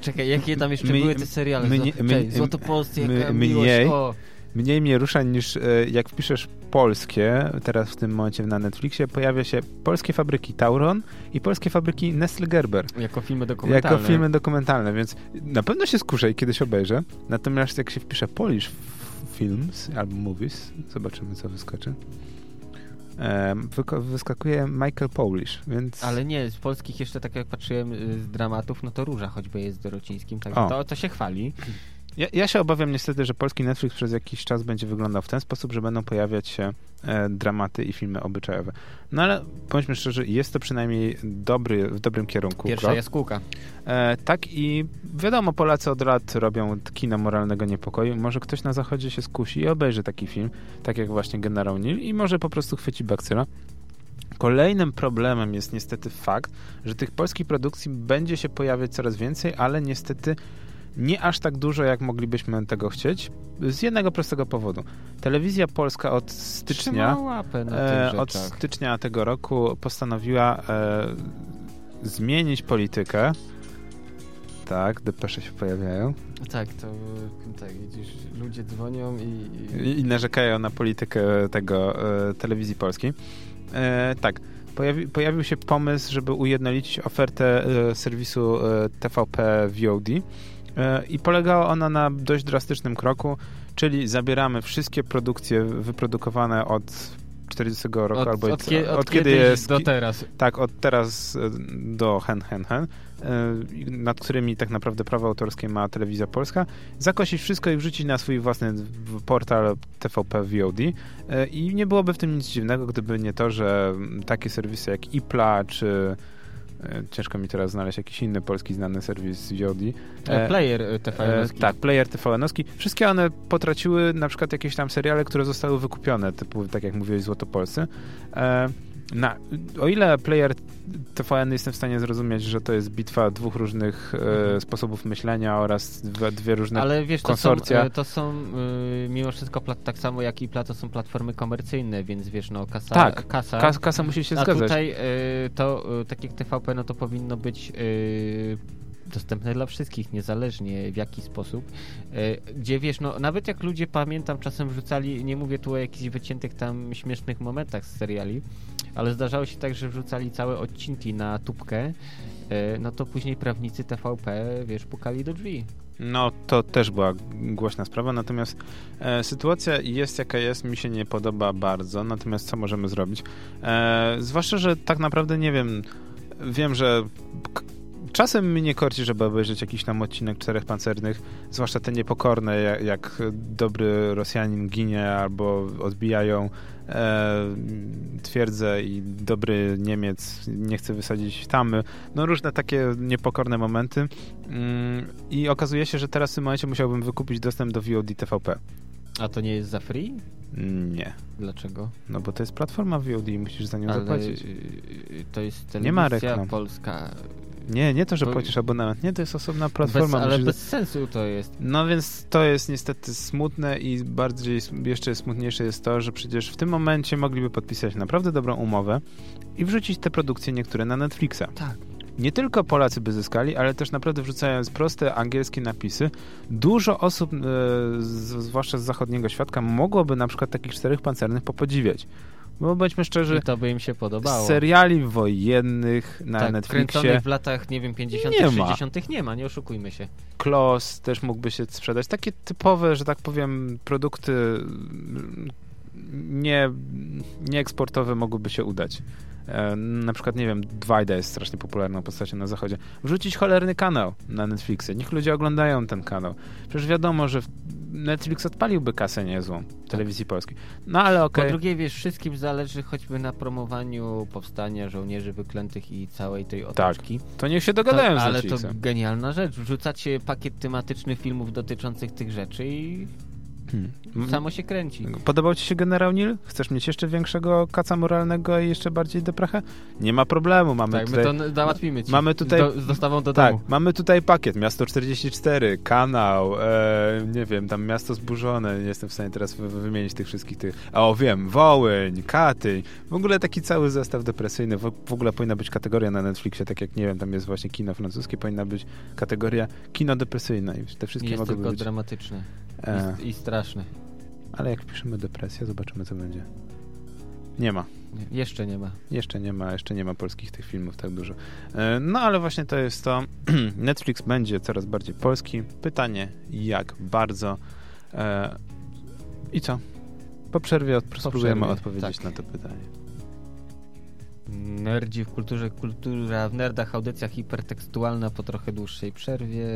Czekaj, jakie tam jeszcze My- były te seriale? my- Złotopolscy, my- mniej- miłość, o! Mniej mnie rusza niż e, jak wpiszesz polskie, teraz w tym momencie na Netflixie, pojawia się polskie fabryki Tauron i polskie fabryki Nestle Gerber. Jako filmy dokumentalne. Jako filmy dokumentalne, więc na pewno się skuszę i kiedyś obejrzę. Natomiast jak się wpisze Polish Films albo Movies, zobaczymy co wyskoczy. Wyskakuje Michael Polish, więc... Ale nie, z polskich jeszcze tak jak patrzyłem y, z dramatów, no to Róża choćby jest z Dorocińskim, także to, to się chwali. Ja, ja się obawiam niestety, że polski Netflix przez jakiś czas będzie wyglądał w ten sposób, że będą pojawiać się dramaty i filmy obyczajowe. No ale bądźmy szczerzy, jest to przynajmniej dobry, w dobrym kierunku. Pierwsza krok. jaskółka. E, tak i wiadomo, Polacy od lat robią kino moralnego niepokoju. Może ktoś na zachodzie się skusi i obejrzy taki film, tak jak właśnie Generał Nil i może po prostu chwyci bakcyla. Kolejnym problemem jest niestety fakt, że tych polskich produkcji będzie się pojawiać coraz więcej, ale niestety nie aż tak dużo, jak moglibyśmy tego chcieć. Z jednego prostego powodu. Telewizja polska od stycznia, Trzyma łapę na e, od stycznia tego roku postanowiła e, zmienić politykę. Tak, depesze się pojawiają. Tak, to tak, widzisz, ludzie dzwonią i... I, i narzekają na politykę tego e, telewizji polskiej. E, tak, pojawi, pojawił się pomysł, żeby ujednolicić ofertę e, serwisu e, TVP VOD i polegała ona na dość drastycznym kroku, czyli zabieramy wszystkie produkcje wyprodukowane od 40 roku Od, albo od, od, od kiedy jest do teraz. tak, od teraz e, do hen, hen, hen, e, nad którymi tak naprawdę prawo autorskie ma telewizja polska, zakosić wszystko i wrzucić na swój własny portal TVP VOD. E, I nie byłoby w tym nic dziwnego, gdyby nie to, że takie serwisy jak IPLA, czy e, ciężko mi teraz znaleźć jakiś inny polski znany serwis VOD. E, player e, E, TVN-owski. tak, player TVN-owski. Wszystkie one potraciły na przykład jakieś tam seriale, które zostały wykupione, typu, tak jak mówiłeś, Złotopolscy. E, na, o ile player TVN jestem w stanie zrozumieć, że to jest bitwa dwóch różnych e, sposobów myślenia oraz dwie, dwie różne Ale wiesz, to są, konsorcja. e, to są y, mimo wszystko plat, tak samo jak i Pla, to są platformy komercyjne, więc wiesz, no kasa, Tak, kasa Kas, kasa musi się a zgadzać. tutaj y, to, y, tak jak TVP, no to powinno być y, dostępne dla wszystkich, niezależnie w jaki sposób. Gdzie wiesz, no nawet jak ludzie pamiętam czasem wrzucali, nie mówię tu o jakichś wyciętych tam śmiesznych momentach z seriali, ale zdarzało się tak, że wrzucali całe odcinki na tubkę, y, no to później prawnicy TVP, wiesz, pukali do drzwi. No, to też była głośna sprawa, natomiast e, sytuacja jest jaka jest, mi się nie podoba bardzo, natomiast co możemy zrobić? E, zwłaszcza, że tak naprawdę nie wiem, wiem, że czasem mnie korci, żeby obejrzeć jakiś tam odcinek Czterech Pancernych, zwłaszcza te niepokorne, jak, jak dobry Rosjanin ginie albo odbijają e, twierdzę i dobry Niemiec nie chce wysadzić tamy. No różne takie niepokorne momenty. Mm, I okazuje się, że teraz w tym momencie musiałbym wykupić dostęp do VOD TVP. A to nie jest za free? Nie. Dlaczego? No bo to jest platforma VOD i musisz za nią Ale zapłacić. y, to jest telewizja Nie ma reklam. polska. Nie, nie to, że płacisz abonament. Nie, to jest osobna Bez, platforma. ale musisz- bez sensu to jest. No więc to jest niestety smutne i bardziej jeszcze smutniejsze jest to, że przecież w tym momencie mogliby podpisać naprawdę dobrą umowę i wrzucić te produkcje niektóre na Netflixa. Tak. Nie tylko Polacy by zyskali, ale też naprawdę wrzucając proste angielskie napisy, dużo osób, e, zwłaszcza z zachodniego świata, mogłoby na przykład takich czterech pancernych popodziwiać. Bo bądźmy szczerzy, I to by im się podobało. seriali wojennych na tak, Netflixie, w latach, nie wiem, 50., Nie ma. 60. nie ma, nie oszukujmy się. Klos też mógłby się sprzedać. Takie typowe, że tak powiem, produkty mm, nie, nieeksportowe mogłyby się udać. E, Na przykład, nie wiem, Dwajda jest strasznie popularną postacią na zachodzie. Wrzucić cholerny kanał na Netflixie. Niech ludzie oglądają ten kanał. Przecież wiadomo, że Netflix odpaliłby kasę niezłą telewizji polskiej. No ale okej. Po drugie, wiesz, wszystkim zależy choćby na promowaniu powstania żołnierzy wyklętych i całej tej otoczki. To niech się dogadają To- z ale to Netflixem. genialna rzecz. Wrzucacie pakiet tematycznych filmów dotyczących tych rzeczy i Hmm. Samo się kręci. Podobał ci się Generał Nil? Chcesz mieć jeszcze większego kaca moralnego i jeszcze bardziej deprachę? Nie ma problemu, mamy Tak, tutaj... my to załatwimy ci. mamy tutaj- Z, do, z dostawą do Tak, domu. mamy tutaj pakiet, Miasto 44, kanał, e, nie wiem, tam Miasto Zburzone, nie jestem w stanie teraz wy- wy- wymienić tych wszystkich tych, a o wiem, Wołyń, Katyń, w ogóle taki cały zestaw depresyjny, w, w ogóle powinna być kategoria na Netflixie, tak jak, nie wiem, tam jest właśnie kino francuskie, powinna być kategoria kino depresyjne i te wszystkie tylko być, dramatyczne e, i, i straszne. ale jak piszemy depresja, zobaczymy co będzie. Nie ma. Nie, Jeszcze nie ma. Jeszcze nie ma, jeszcze nie ma polskich tych filmów tak dużo. E, No ale właśnie to jest to. [CLEARS THROAT] Netflix będzie coraz bardziej polski. Pytanie, jak bardzo. E, I co? Po przerwie od, spróbujemy odpowiedzieć tak. na to pytanie. Nerdzi w kulturze, kultura w nerdach, audycja hipertekstualna po trochę dłuższej przerwie.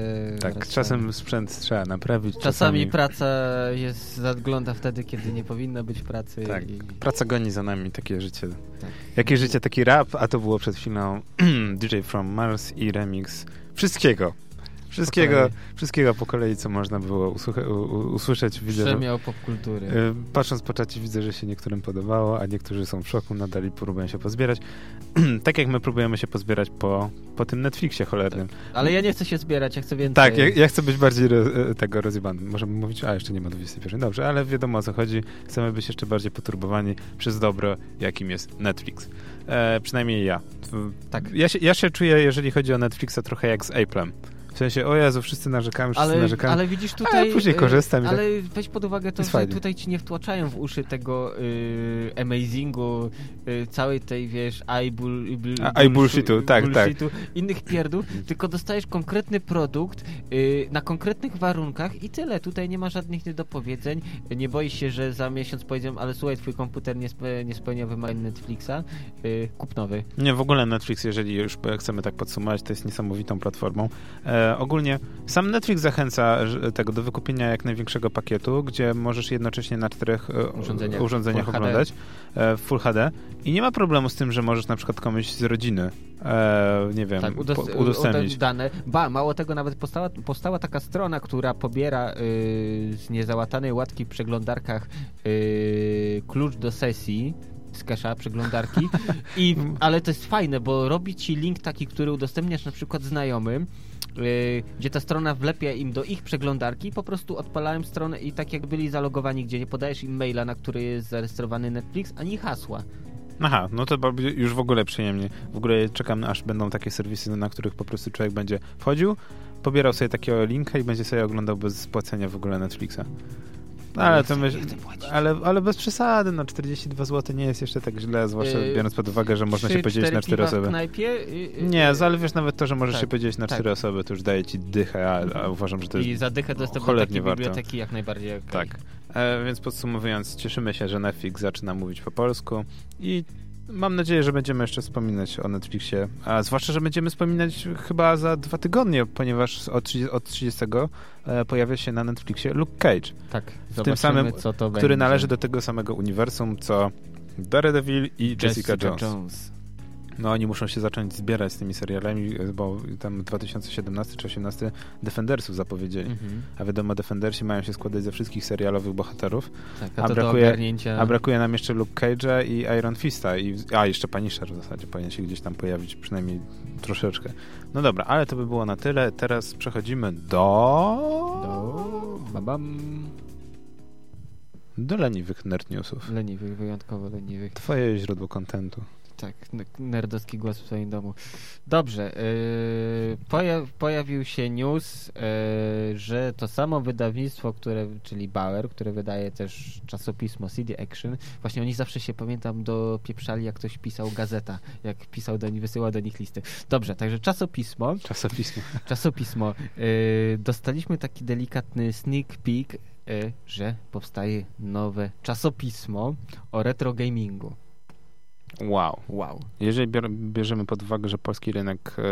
Tak, Wracamy. czasem sprzęt trzeba naprawić. Czasami praca jest, zagląda wtedy, kiedy nie powinna być pracy. Tak. I, Praca goni za nami, takie życie. tak. Jakie życie, taki rap, a to było przed chwilą [CLEARS THROAT] DJ From Mars i remix wszystkiego. Wszystkiego, kolei. wszystkiego po kolei, co można było usłyszeć. Widzę, Przemiał popkultury. Y, Patrząc po czacie widzę, że się niektórym podobało, a niektórzy są w szoku, nadal i próbują się pozbierać. [CLEARS THROAT] tak jak my próbujemy się pozbierać po, po tym Netflixie cholernym. Ale ja nie chcę się zbierać, ja chcę więcej. Tak, ja, ja chcę być bardziej ro, e, tego rozjebany. Możemy mówić, a jeszcze nie ma 21. Dobrze, ale wiadomo o co chodzi. Chcemy być jeszcze bardziej poturbowani przez dobro, jakim jest Netflix. E, przynajmniej ja. Tak. Ja się, ja się czuję, jeżeli chodzi o Netflixa, trochę jak z Apple'em. W sensie, o Jezu, wszyscy narzekamy, wszyscy Ale, narzekamy. ale widzisz tutaj... ja później y, korzystam i Ale weź pod uwagę to, że fajnie. tutaj ci nie wtłaczają w uszy tego y, amazingu, y, całej tej, wiesz, i, bull, bull, A- i bullshitu, tak, tak. bullshitu, innych pierdół, tylko dostajesz konkretny produkt y, na konkretnych warunkach i tyle. Tutaj nie ma żadnych niedopowiedzeń. Nie boisz się, że za miesiąc powiedzą, ale słuchaj, twój komputer nie, spe, nie spełnia wymagań Netflixa, y, kup nowy. Nie, w ogóle Netflix, jeżeli już chcemy tak podsumować, to jest niesamowitą platformą. E, ogólnie sam Netflix zachęca tego do wykupienia jak największego pakietu, gdzie możesz jednocześnie na czterech e, Urządzeniach urządzeniach Full oglądać e, w Full HD i nie ma problemu z tym, że możesz na przykład komuś z rodziny, e, nie wiem, Tak, po, udostępnić. dane. Ba, mało tego, nawet powstała, powstała taka strona, która pobiera y, z niezałatanej łatki w przeglądarkach y, klucz do sesji z cache'a przeglądarki, [LAUGHS] I, ale to jest fajne, bo robi ci link taki, który udostępniasz na przykład znajomym, y, gdzie ta strona wlepia im do ich przeglądarki, po prostu odpalałem stronę i tak jak byli zalogowani, gdzie nie podajesz im maila, na który jest zarejestrowany Netflix, ani hasła. Aha, no to już w ogóle przyjemnie. W ogóle czekam, aż będą takie serwisy, na których po prostu człowiek będzie wchodził, pobierał sobie takiego linka i będzie sobie oglądał bez płacenia w ogóle Netflixa. No, ale to myśl, ale, ale bez przesady, no 42 zł nie jest jeszcze tak źle, zwłaszcza Yy, biorąc pod uwagę, że można Trzy, się podzielić na cztery piwa w osoby. knajpie, y, y, Nie, y, ale wiesz nawet to, że możesz tak, się podzielić na tak. cztery osoby, to już daje ci dychę, a, a uważam, że to jest I za dychę dostęp do takiej warto. biblioteki jak najbardziej okej. Tak. E, więc podsumowując, cieszymy się, że Netflix zaczyna mówić po polsku i mam nadzieję, że będziemy jeszcze wspominać o Netflixie, a zwłaszcza, że będziemy wspominać chyba za dwa tygodnie, ponieważ od 30, od 30 e, pojawia się na Netflixie Luke Cage, Tak, tym zobaczymy, samym, co to który będzie. należy do tego samego uniwersum, co Daredevil i Jessica, Jones. No oni muszą się zacząć zbierać z tymi serialami, bo tam 2017 czy 2018 Defendersów zapowiedzieli. Mhm. A wiadomo, Defendersi mają się składać ze wszystkich serialowych bohaterów, Tak, A a, to brakuje- ogarnięcia... a brakuje nam jeszcze Luke Cage'a i Iron Fista. I, a, jeszcze Punisher w zasadzie powinien się gdzieś tam pojawić, przynajmniej troszeczkę. No dobra, ale to by było na tyle. Teraz przechodzimy do... Do... Babam. Do leniwych nerd newsów. Leniwych, wyjątkowo leniwych. Twoje źródło kontentu. Tak, nerdowski głos w swoim domu. Dobrze, yy, poja- pojawił się news, yy, że to samo wydawnictwo, które, czyli Bauer, które wydaje też czasopismo CD Action, właśnie oni zawsze się, pamiętam, dopieprzali, jak ktoś pisał gazeta, jak pisał do nich, wysyłał do nich listy. Dobrze, także czasopismo, Czasopismo. [LAUGHS] czasopismo, yy, dostaliśmy taki delikatny sneak peek, yy, że powstaje nowe czasopismo o retro gamingu. Wow. Wow. Jeżeli bierzemy pod uwagę, że polski rynek e,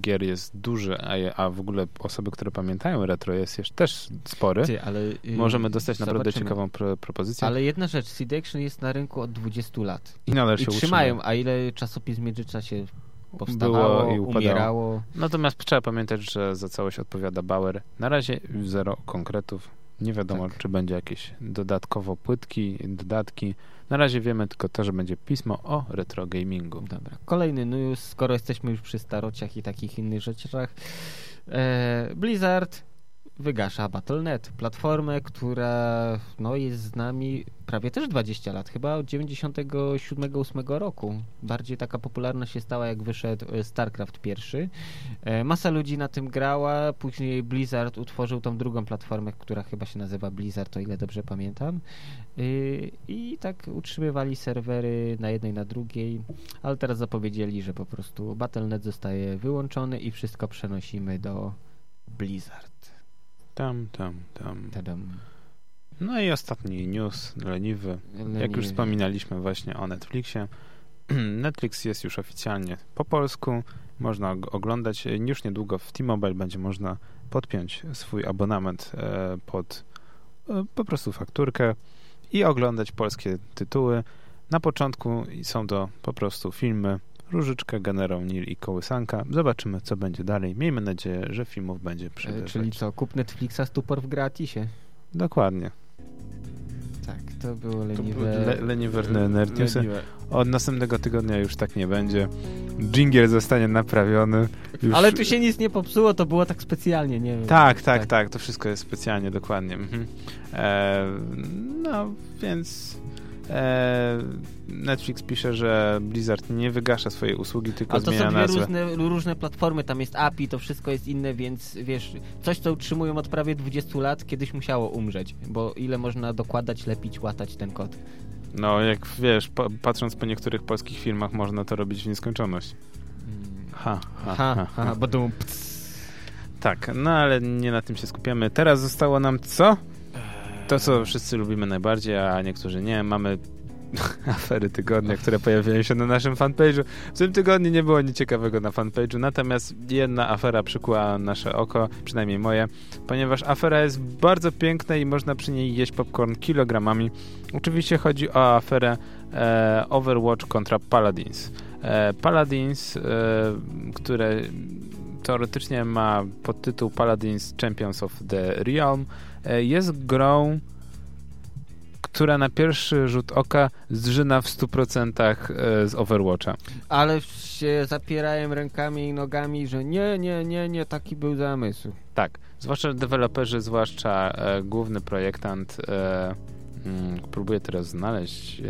gier jest duży, a, w ogóle osoby, które pamiętają retro jest jeszcze też spory, Ty, ale y, możemy dostać naprawdę zobaczymy. ciekawą pro- propozycję Ale jedna rzecz, CD Action jest na rynku od 20 lat. i nadal I się trzymają, utrzyma. a ile czasopism w międzyczasie powstawało, Było i upadało. umierało. Natomiast trzeba pamiętać, że za całość odpowiada Bauer. Na razie zero konkretów. Nie wiadomo, Tak. czy będzie jakieś dodatkowo płytki, dodatki. Na razie wiemy tylko to, że będzie pismo o retro gamingu. Dobra, kolejny news, skoro jesteśmy już przy starociach i takich innych rzeczach. E, Blizzard wygasza Battle.net, platformę, która no, jest z nami prawie też 20 lat, chyba od 97-8 roku. Bardziej taka popularna się stała, jak wyszedł e, StarCraft pierwszy. E, masa ludzi na tym grała, później Blizzard utworzył tą drugą platformę, która chyba się nazywa Blizzard, o ile dobrze pamiętam. Y, I tak utrzymywali serwery na jednej, na drugiej, ale teraz zapowiedzieli, że po prostu Battle.net zostaje wyłączony i wszystko przenosimy do Blizzard. Tam, tam, tam. Tadam. No i ostatni news, leniwy. Jak już Leniwy. wspominaliśmy właśnie o Netflixie, [CLEARS THROAT] Netflix jest już oficjalnie po polsku. Można go oglądać. Już niedługo w T-Mobile będzie można podpiąć swój abonament e, pod e, po prostu fakturkę i oglądać polskie tytuły. Na początku są to po prostu filmy Różyczka, Generał Nil i Kołysanka. Zobaczymy, co będzie dalej. Miejmy nadzieję, że filmów będzie E, przybywać. Czyli co, kup Netflixa, stupor w gratisie. Dokładnie. Tak, to było To leniwe. le- leniwe nerd newsy. Od następnego tygodnia już tak nie będzie. Jingle zostanie naprawiony. Już... Ale tu się nic nie popsuło, to było tak specjalnie, nie wiem. Tak, tak, tak. To wszystko jest specjalnie, dokładnie. Mhm. E, no, więc Netflix pisze, że Blizzard nie wygasza swojej usługi, tylko A to zmienia są nazwę. różne, różne platformy, tam jest API, to wszystko jest inne, więc wiesz, coś co utrzymują od prawie 20 lat, kiedyś musiało umrzeć, bo ile można dokładać, lepić, łatać ten kod. No, jak wiesz, po, patrząc po niektórych polskich filmach, można to robić w nieskończoność. Mm. Ha, ha, Ha, ha, ha, ha. badum, Tak, no ale nie na tym się skupiamy. Teraz zostało nam co? To, co wszyscy lubimy najbardziej, a niektórzy nie. Mamy [LAUGHS] afery tygodnia, które pojawiają się na naszym fanpage'u. W tym tygodniu nie było nic ciekawego na fanpage'u, natomiast jedna afera przykuła nasze oko, przynajmniej moje, ponieważ afera jest bardzo piękna i można przy niej jeść popcorn kilogramami. Oczywiście chodzi o aferę e, Overwatch kontra Paladins. E, Paladins, e, które teoretycznie ma podtytuł Paladins Champions of the Realm, jest grą, która na pierwszy rzut oka zżyna w 100% e, z Overwatcha. Ale się zapierałem rękami i nogami, że nie, nie, nie, nie, taki był zamysł. Tak, zwłaszcza deweloperzy, zwłaszcza e, główny projektant, e, mm, próbuję teraz znaleźć, e,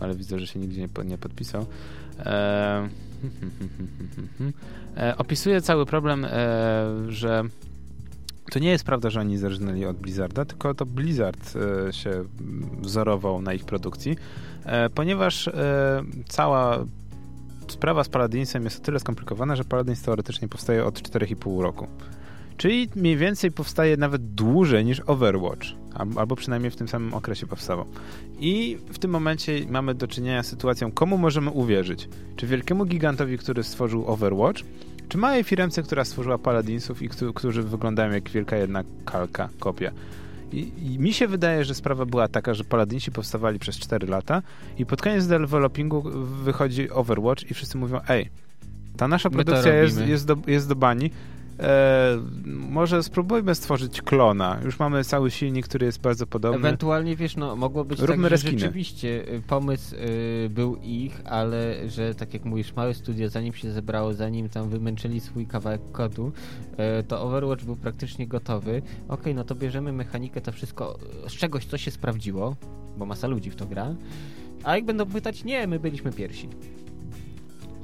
ale widzę, że się nigdzie nie, nie podpisał. E, [LAUGHS] e, opisuje cały problem, e, że to nie jest prawda, że oni zerżnęli od Blizzarda, tylko to Blizzard e, się wzorował na ich produkcji, e, ponieważ e, cała sprawa z Paladinsem jest o tyle skomplikowana, że Paladins teoretycznie powstaje od 4,5 roku. Czyli mniej więcej powstaje nawet dłużej niż Overwatch, albo przynajmniej w tym samym okresie powstawał. I w tym momencie mamy do czynienia z sytuacją, komu możemy uwierzyć? Czy wielkiemu gigantowi, który stworzył Overwatch, czy małej firmce, która stworzyła Paladinsów i którzy wyglądają jak wielka jedna kalka, kopia? I, I, mi się wydaje, że sprawa była taka, że Paladinsi powstawali przez 4 lata i pod koniec developingu wychodzi Overwatch i wszyscy mówią, ej, ta nasza produkcja jest, jest, do, jest do bani, może spróbujmy stworzyć klona. Już mamy cały silnik, który jest bardzo podobny. Ewentualnie, wiesz, no, mogło być Róbmy tak, że rzeczywiście y, pomysł y, był ich, ale że tak jak mówisz, małe studio, zanim się zebrało, zanim tam wymęczyli swój kawałek kodu, y, to Overwatch był praktycznie gotowy. Ok, no to bierzemy mechanikę, to wszystko z czegoś, co się sprawdziło, bo masa ludzi w to gra. A jak będą pytać, nie, my byliśmy pierwsi.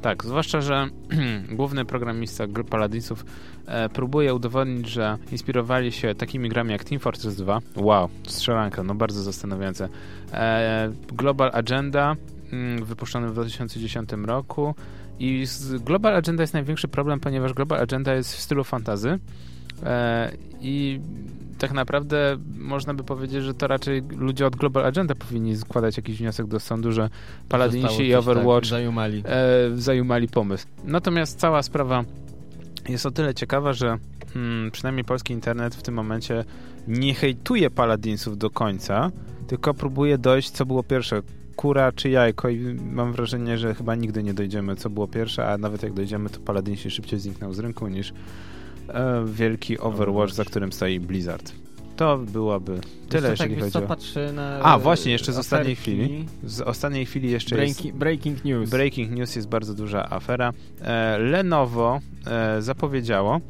Tak, zwłaszcza, że [CLEARS THROAT] główny programista Paladinsów e, próbuje udowodnić, że inspirowali się takimi grami jak Team Fortress 2. Wow, strzelanka, no bardzo zastanawiające. E, Global Agenda, mm, wypuszczony w 2010 roku. I Global Agenda jest największy problem, ponieważ Global Agenda jest w stylu fantazy. E, I tak naprawdę można by powiedzieć, że to raczej ludzie od Global Agenda powinni składać jakiś wniosek do sądu, że Paladinsi i tak Overwatch tak, zajumali. E, zajumali pomysł. Natomiast cała sprawa jest o tyle ciekawa, że hmm, przynajmniej polski internet w tym momencie nie hejtuje Paladinsów do końca, tylko próbuje dojść, co było pierwsze, kura czy jajko i mam wrażenie, że chyba nigdy nie dojdziemy, co było pierwsze, a nawet jak dojdziemy, to Paladinsi szybciej znikną z rynku niż wielki Overwatch, za którym stoi Blizzard. To byłoby tyle, jeżeli tak, chodzi o... patrzę na A, właśnie, jeszcze z ostatniej chwili. Z ostatniej chwili jeszcze breaking, jest... Breaking news. Breaking news jest bardzo duża afera. E, Lenovo e, zapowiedziało,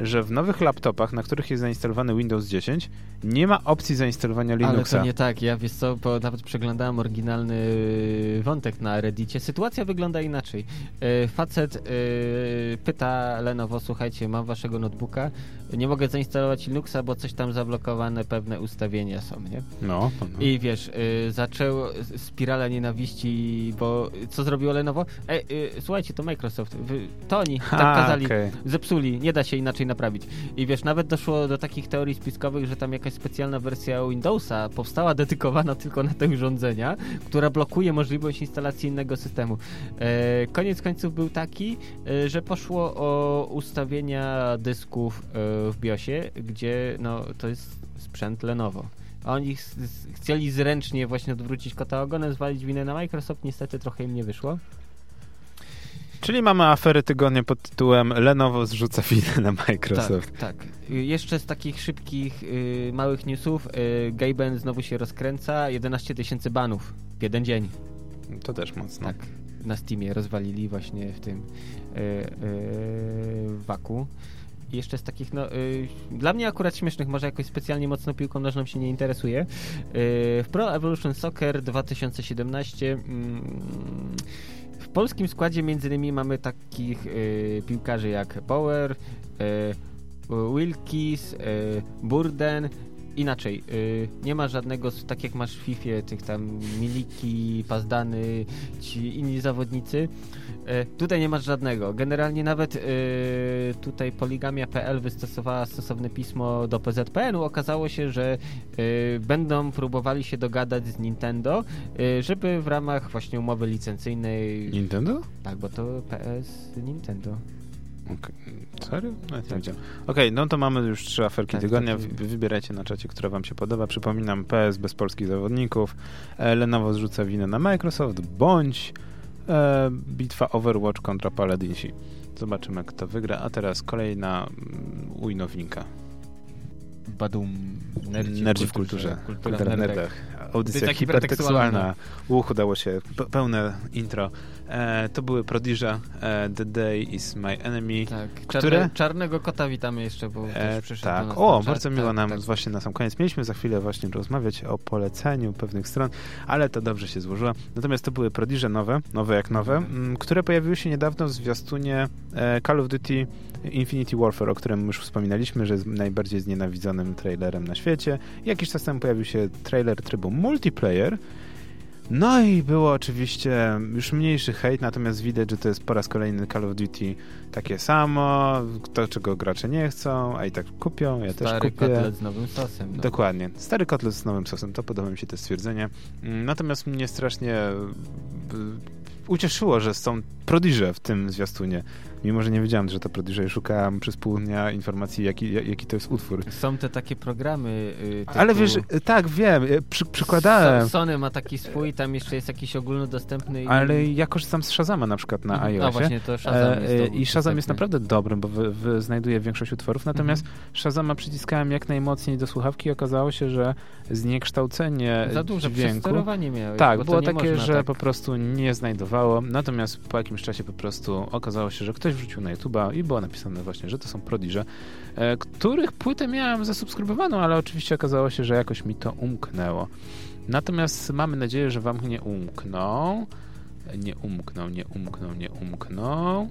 że w nowych laptopach, na których jest zainstalowany Windows 10, nie ma opcji zainstalowania Linuxa. Ale to nie tak, ja wiesz co, bo nawet przeglądałem oryginalny y, wątek na Reddicie. Sytuacja wygląda inaczej. Y, facet y, pyta Lenovo, słuchajcie, mam waszego notebooka, nie mogę zainstalować Linuxa, bo coś tam zablokowane, pewne ustawienia są, nie? No. no. I wiesz, zaczął spirala nienawiści, bo co zrobiło Lenovo? Ej, słuchajcie, to Microsoft, to oni tak kazali, okay. zepsuli, nie da się inaczej naprawić. I wiesz, nawet doszło do takich teorii spiskowych, że tam jakaś jakaś specjalna wersja Windowsa powstała dedykowana tylko na te urządzenia, która blokuje możliwość instalacji innego systemu. E, koniec końców był taki, e, że poszło o ustawienia dysków e, w BIOSie, gdzie no, to jest sprzęt Lenovo. Oni ch chcieli zręcznie właśnie odwrócić kota ogonem, zwalić winę na Microsoft, niestety trochę im nie wyszło. Czyli mamy afery tygodnia pod tytułem Lenovo zrzuca winę na Microsoft. Tak, tak. Jeszcze z takich szybkich, y, małych newsów, y, Gaben znowu się rozkręca, 11 tysięcy banów w jeden dzień. To też mocno. Tak, na Steamie rozwalili właśnie w tym y, y, waku. Jeszcze z takich, no, y, dla mnie akurat śmiesznych, może jakoś specjalnie mocno piłką nożną się nie interesuje. Y, w Pro Evolution Soccer 2017 w polskim składzie między innymi mamy takich y, piłkarzy jak Power, y, Wilkis, y, Burden, inaczej, y, nie ma żadnego, tak jak masz w FIFA, tych tam Miliki, Pazdany, ci inni zawodnicy. Y, tutaj nie masz żadnego. Generalnie nawet y, tutaj Poligamia.pl wystosowała stosowne pismo do PZPN-u. Okazało się, że będą próbowali się dogadać z Nintendo, żeby w ramach właśnie umowy licencyjnej... Nintendo? Tak, bo to PS Nintendo. Okay. Serio? Okej, okay, no to mamy już trzy aferki tak, tygodnia. Tak, Wybierajcie na czacie, która wam się podoba. Przypominam, PS bez polskich zawodników. E, Lenovo zrzuca winę na Microsoft, bądź e, bitwa Overwatch kontra Paladinsi. Zobaczymy, kto wygra. A teraz kolejna mm, ujnownika. Badum. Nerdzi, Nerdzi w kulturze. Kultura, kultura w nerdach. Audycja hipertekstualna. Uch, udało się. Pełne intro. E, to były Prodiże, e, The Day is My Enemy. Tak, które... czarnego kota witamy jeszcze, bo e, Tak, o, bardzo miło tak, nam tak. właśnie na sam koniec. Mieliśmy za chwilę właśnie rozmawiać o poleceniu pewnych stron, ale to dobrze się złożyło. Natomiast to były Prodiże nowe, nowe jak nowe, m, które pojawiły się niedawno w zwiastunie e, Call of Duty Infinity Warfare, o którym już wspominaliśmy, że jest najbardziej znienawidzonym trailerem na świecie. Jakiś czas temu pojawił się trailer trybu multiplayer, no i było oczywiście już mniejszy hejt, natomiast widać, że to jest po raz kolejny Call of Duty takie samo, to czego gracze nie chcą, a i tak kupią, ja Stary też kupię. kotlet z nowym sosem. No. Dokładnie. Stary kotlet z nowym sosem, to podoba mi się to stwierdzenie. Mm, Natomiast mnie strasznie y, ucieszyło, że są prodiże w tym zwiastunie. Mimo, że nie wiedziałem, że to prodiże i szukałem przez pół dnia informacji, jaki, jaki to jest utwór. Są te takie programy. y, Typu... Ale wiesz, y, tak, wiem, y, przy, przykładałem. So- Sony ma taki swój, tam jeszcze jest jakiś ogólnodostępny. i- Ale ja korzystam z Shazama na przykład na Mhm. iOSie. A właśnie, to Shazam jest E, to I Shazam jest naprawdę dobrym, bo wy, wy znajduje większość utworów, natomiast Mhm. Shazama przyciskałem jak najmocniej do słuchawki i okazało się, że zniekształcenie Za duże dźwięku... przesterowanie miałeś. Tak, było takie, można że tak. po prostu nie znajdowało. Natomiast po jakimś czasie po prostu okazało się, że ktoś wrzucił na YouTube'a i było napisane właśnie, że to są prodiże, e, których płytę miałem zasubskrybowaną, ale oczywiście okazało się, że jakoś mi to umknęło. Natomiast mamy nadzieję, że wam nie umkną. Nie umknął, nie umknął, nie umknął.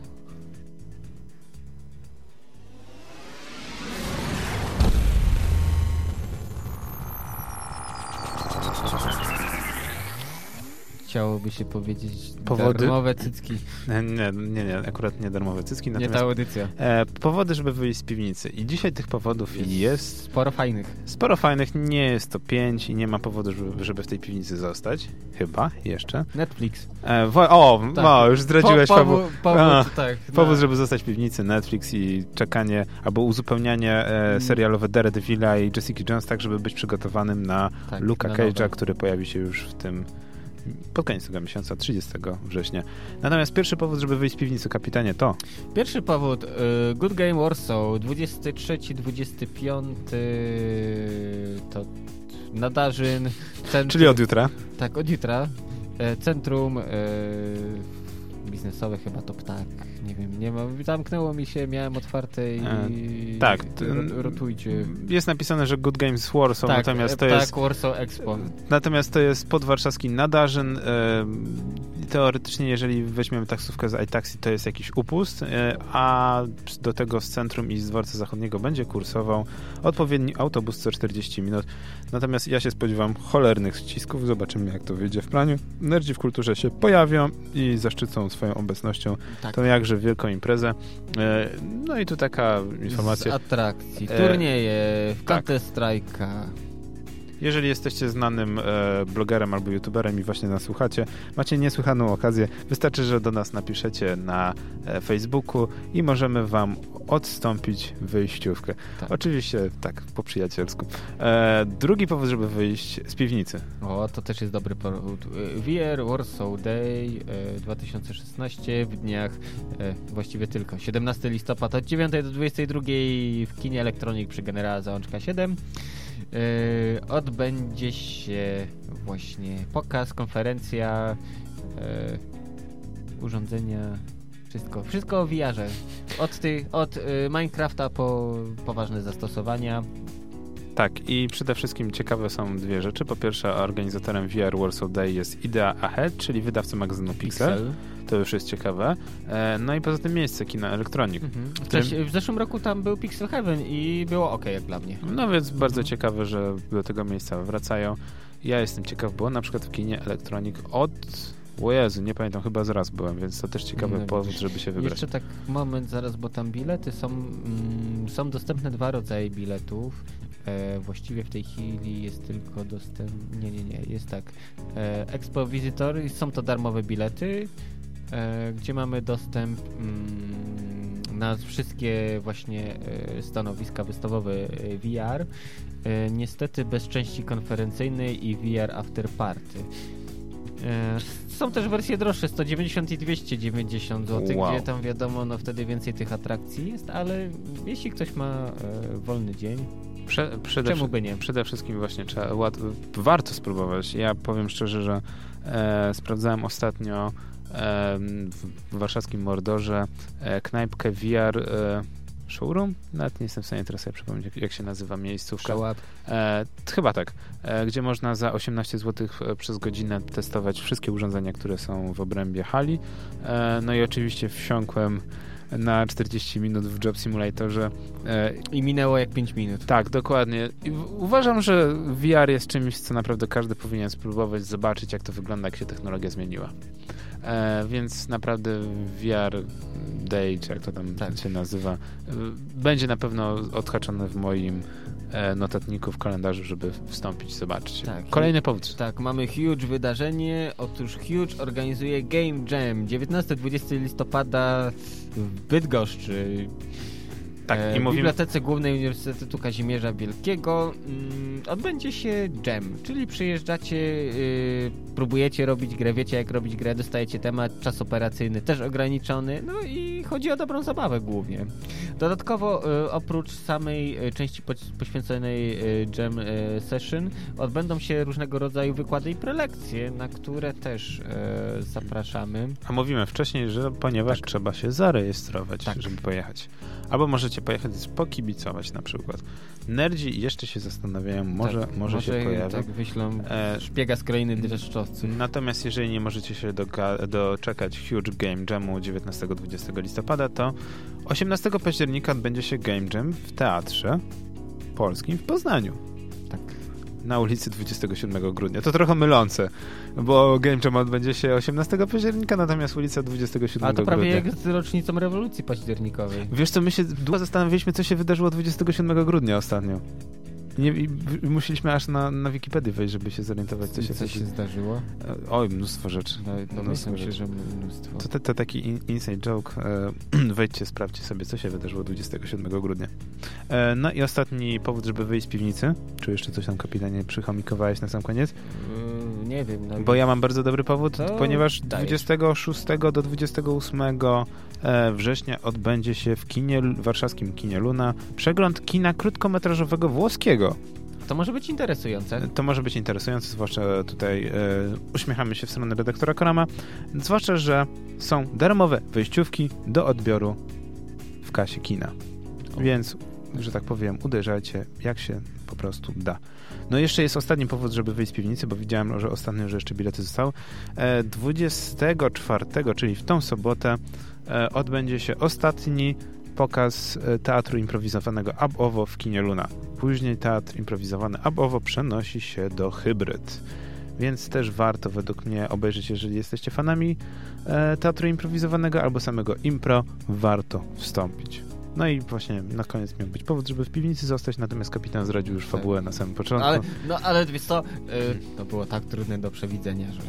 Chciałoby się powiedzieć Powody? darmowe cycki. [LAUGHS] Nie, nie, nie, akurat nie darmowe cycki. Nie ta audycja. e, powody, żeby wyjść z piwnicy. I dzisiaj tych powodów Jest jest Sporo fajnych. Sporo fajnych, nie jest to pięć i nie ma powodu, żeby, żeby w tej piwnicy zostać. Chyba, jeszcze. Netflix. E, wo- o, Tak. o, już zdradziłeś po, powód. powód. A, tak, Powód, no. żeby zostać w piwnicy, Netflix i czekanie albo uzupełnianie e, Mm. serialowe Daredevila i Jessica Jones, tak żeby być przygotowanym na tak, Luka Cage'a, który pojawi się już w tym pod koniec tego miesiąca, 30 września. Natomiast pierwszy powód, żeby wyjść z piwnicy, kapitanie, to Pierwszy powód. y, Good Game Warsaw. 23-25 to Nadarzyn. Centrum, czyli od jutra. Tak, od jutra. E, Centrum e, biznesowe chyba to ptak. Nie wiem, nie mam. Zamknęło mi się, miałem otwarte i. E, tak, Rotujcie. Jest napisane, że Good Games Warsaw, Tak, natomiast e, to ptak jest Warsaw Expo. Natomiast to jest podwarszawski Nadarzyn. Teoretycznie, jeżeli weźmiemy taksówkę z iTaxi, to jest jakiś upust, e, a do tego z centrum i z dworca zachodniego będzie kursował odpowiedni autobus co 40 minut. Natomiast ja się spodziewam cholernych ścisków. Zobaczymy, jak to wyjdzie w planie. Nerdzi w kulturze się pojawią i zaszczycą swoją obecnością Tak. tą jakże wielką imprezę. E, No i tu taka Z informacja. atrakcji. E, Turnieje, w tak. Counter Strike'a. Jeżeli jesteście znanym e, blogerem albo youtuberem i właśnie nas słuchacie, macie niesłychaną okazję. Wystarczy, że do nas napiszecie na e, Facebooku i możemy wam odstąpić wyjściówkę. Tak. Oczywiście tak, po przyjacielsku. E, drugi powód, żeby wyjść z piwnicy. O, to też jest dobry powód. E, VR Warsaw Day e, 2016 w dniach, e, właściwie tylko 17 listopada od 9 do 22 w kinie Elektronik przy Generała Załączka 7. E, odbędzie się właśnie pokaz, konferencja, e, urządzenia, wszystko. Wszystko o VR-ze. Od, tych, od e, Minecrafta po poważne zastosowania. Tak, i przede wszystkim ciekawe są dwie rzeczy. Po pierwsze, organizatorem VR Warsaw Day jest Idea Ahead, czyli wydawca magazynu Pixel. To już jest ciekawe. E, no i poza tym miejsce kina Elektronik. Mhm. W, czasie- w zeszłym roku tam był Pixel Heaven i było ok jak dla mnie. No więc bardzo ciekawe, że do tego miejsca wracają. Ja jestem ciekaw, bo na przykład w kinie Elektronik od... O Jezu, nie pamiętam, chyba z raz byłem, więc to też ciekawy No powód, żeby się wybrać. Jeszcze tak moment zaraz, bo tam bilety są, mm, są dostępne dwa rodzaje biletów. E, właściwie w tej chwili jest tylko dostęp... Nie, nie, nie, jest tak. E, Expo Visitor, są to darmowe bilety, gdzie mamy dostęp mm, na wszystkie właśnie e, stanowiska wystawowe e, VR. E, niestety bez części konferencyjnej i VR After Party. E, Są też wersje droższe, 190 i 290 zł, Wow. gdzie tam wiadomo, no wtedy więcej tych atrakcji jest, ale jeśli ktoś ma e, wolny dzień, Prze, przede, czemu by nie? przede wszystkim właśnie trzeba, warto spróbować. Ja powiem szczerze, że e, sprawdzałem ostatnio e, w, warszawskim Mordorze e, knajpkę VR e, showroom? Nawet nie jestem w stanie teraz sobie przypomnieć, jak, jak się nazywa miejscówka. E, chyba tak, e, gdzie można za 18 zł przez godzinę testować wszystkie urządzenia, które są w obrębie hali. E, no i oczywiście wsiąkłem na 40 minut w Job Simulatorze. E, I minęło jak 5 minut. Tak, dokładnie. I uważam, że VR jest czymś, co naprawdę każdy powinien spróbować, zobaczyć, jak to wygląda, jak się technologia zmieniła. E, więc naprawdę VR Day, czy jak to tam tak. się nazywa, e, będzie na pewno odhaczony w moim e, notatniku w kalendarzu, żeby wstąpić, zobaczyć. Tak. Kolejny powód. Tak, mamy huge wydarzenie. Otóż Huge organizuje Game Jam 19-20 listopada w Bydgoszczy. Tak, e, i mówimy... W Bibliotece Głównej Uniwersytetu Kazimierza Wielkiego mm, odbędzie się jam, czyli przyjeżdżacie, y, próbujecie robić grę, wiecie jak robić grę, dostajecie temat, czas operacyjny też ograniczony, no i chodzi o dobrą zabawę głównie. Dodatkowo y, oprócz samej y, części poświęconej jam session odbędą się różnego rodzaju wykłady i prelekcje, na które też zapraszamy. A mówimy wcześniej, że ponieważ tak. trzeba się zarejestrować, tak. żeby pojechać. Albo możecie pojechać pokibicować na przykład. Nerdzi jeszcze się zastanawiają, może, tak, może, może się pojawi. Tak, wyślą e, szpiega z krainy dreszczowców. Natomiast jeżeli nie możecie się doczekać Huge Game Jamu 19-20 listopada, to 18 października odbędzie się Game Jam w Teatrze Polskim w Poznaniu na ulicy 27 grudnia. To trochę mylące, bo Game Jam odbędzie się 18 października, natomiast ulica 27 grudnia. A to prawie jak z rocznicą rewolucji październikowej. Wiesz co, my się długo zastanawialiśmy, co się wydarzyło 27 grudnia ostatnio. Nie, musieliśmy aż na, na Wikipedię wejść, żeby się zorientować, co się, co się zdarzyło. E, oj, mnóstwo rzeczy. No, mnóstwo się, że mnóstwo. To, to, to taki in, inside joke. E, [CLEARS THROAT] wejdźcie, sprawdźcie sobie, co się wydarzyło 27 grudnia. E, no i ostatni powód, żeby wyjść z piwnicy. Czy jeszcze coś tam, kapitanie, przychomikowałeś na sam koniec? Mm, nie wiem. No, Bo ja mam bardzo dobry powód, ponieważ dajesz. 26 do 28 E, września odbędzie się w kinie, warszawskim kinie Luna przegląd kina krótkometrażowego włoskiego. To może być interesujące. To może być interesujące, zwłaszcza tutaj e, uśmiechamy się w stronę redaktora Korama, zwłaszcza, że są darmowe wejściówki do odbioru w kasie kina. O. Więc, że tak powiem, uderzajcie jak się po prostu da. No jeszcze jest ostatni powód, żeby wyjść z piwnicy, bo widziałem, że ostatnio, że jeszcze bilety zostały. E, 24, czyli w tą sobotę E, odbędzie się ostatni pokaz e, teatru improwizowanego Abowo w kinie Luna. Później teatr improwizowany Abowo przenosi się do Hybryd. Więc też warto według mnie obejrzeć, jeżeli jesteście fanami e, teatru improwizowanego albo samego impro, warto wstąpić. No i właśnie na koniec miał być powód, żeby w piwnicy zostać, natomiast kapitan zdradził już fabułę na samym początku. Ale, no ale wiesz co, to było tak trudne do przewidzenia, że.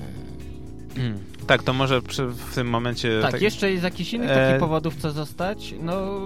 Tak, to może przy, w tym momencie... Tak, tak jeszcze jest jakiś inny e... takich powodów, co zostać? No...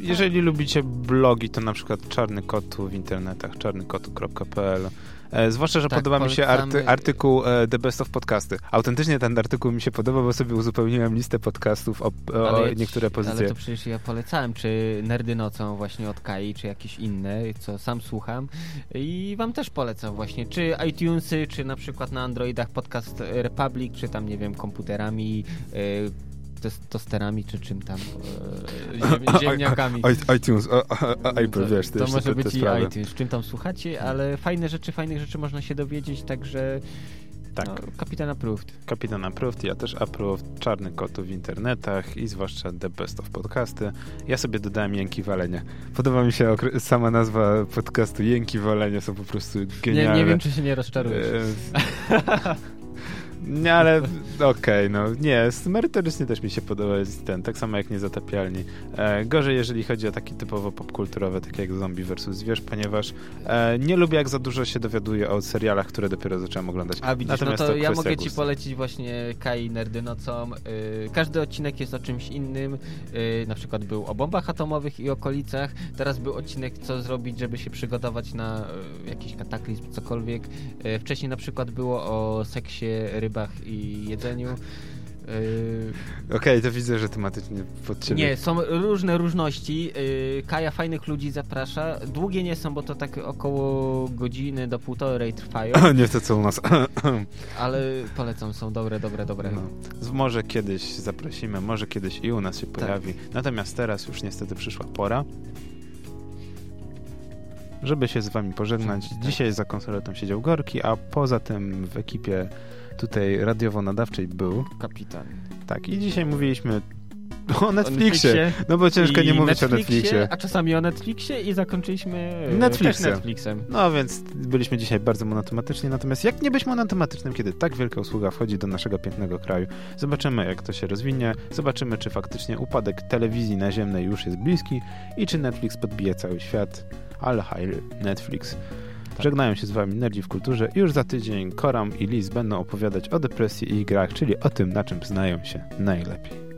Jeżeli tak. lubicie blogi, to na przykład Czarny Kotu w internetach, czarnykotu.pl E, zwłaszcza, że tak, podoba mi się arty, artykuł e, The Best of Podcasty. Autentycznie ten artykuł mi się podoba, bo sobie uzupełniłem listę podcastów o, o niektóre pozycje. Ale to przecież ja polecałem, czy Nerdy Nocą właśnie od Kai, czy jakieś inne, co sam słucham i wam też polecam właśnie, czy iTunesy, czy na przykład na Androidach podcast Republic, czy tam, nie wiem, komputerami, e, tosterami czy czym tam, e, ziemniakami. iTunes, Apple, wiesz, To może być i iTunes, czym tam słuchacie, ale fajne rzeczy, fajnych rzeczy można się dowiedzieć, także tak. No, Kapitan Approved. Kapitan Approved, ja też Approved, Czarny Kot w internetach i zwłaszcza The Best of Podcasty. Ja sobie dodałem Jęki Walenie. Podoba mi się sama nazwa podcastu Jęki Walenie, są po prostu genialne. Nie, nie wiem, czy się nie rozczarujesz. [LAUGHS] E, Nie, ale okej, okay, no nie, merytorycznie też mi się podoba jest ten, tak samo jak Niezatapialni. E, gorzej, jeżeli chodzi o takie typowo popkulturowe, takie jak Zombie vs. Zwierz, ponieważ e, nie lubię jak za dużo się dowiaduję o serialach, które dopiero zacząłem oglądać. A widzisz, Natomiast no to, to ja mogę ci polecić właśnie Kai Nerdy nocą. Y, każdy odcinek jest o czymś innym. Y, na przykład był o bombach atomowych i okolicach. Teraz był odcinek, co zrobić, żeby się przygotować na y, jakiś kataklizm, cokolwiek. Wcześniej na przykład było o seksie ryb rybach i jedzeniu. Yy... Okej, okay, to widzę, że tematycznie pod ciebie. Nie, są różne różności. Yy, Kaja fajnych ludzi zaprasza. Długie nie są, bo to tak około godziny do półtorej trwają. nie to co u nas. [CLEARS THROAT] Ale polecam, są dobre, dobre, dobre. No. Może kiedyś zaprosimy, może kiedyś i u nas się pojawi. Tak. Natomiast teraz już niestety przyszła pora żeby się z wami pożegnać. Tak. Dzisiaj za konsoletą siedział Gorki, a poza tym w ekipie tutaj radiowo-nadawczej był kapitan. Tak, i dzisiaj mówiliśmy O Netflixie. No bo ciężko nie mówić o Netflixie. A czasami o Netflixie i zakończyliśmy Netflixem. Netflixem. No więc byliśmy dzisiaj bardzo monotematyczni, natomiast jak nie być monotematycznym, kiedy tak wielka usługa wchodzi do naszego pięknego kraju? Zobaczymy, jak to się rozwinie, zobaczymy, czy faktycznie upadek telewizji naziemnej już jest bliski i czy Netflix podbije cały świat. High Netflix. Tak. Żegnają się z wami Nerdzi w Kulturze. Już za tydzień Koram i Liz będą opowiadać o depresji i grach, czyli o tym, na czym znają się najlepiej.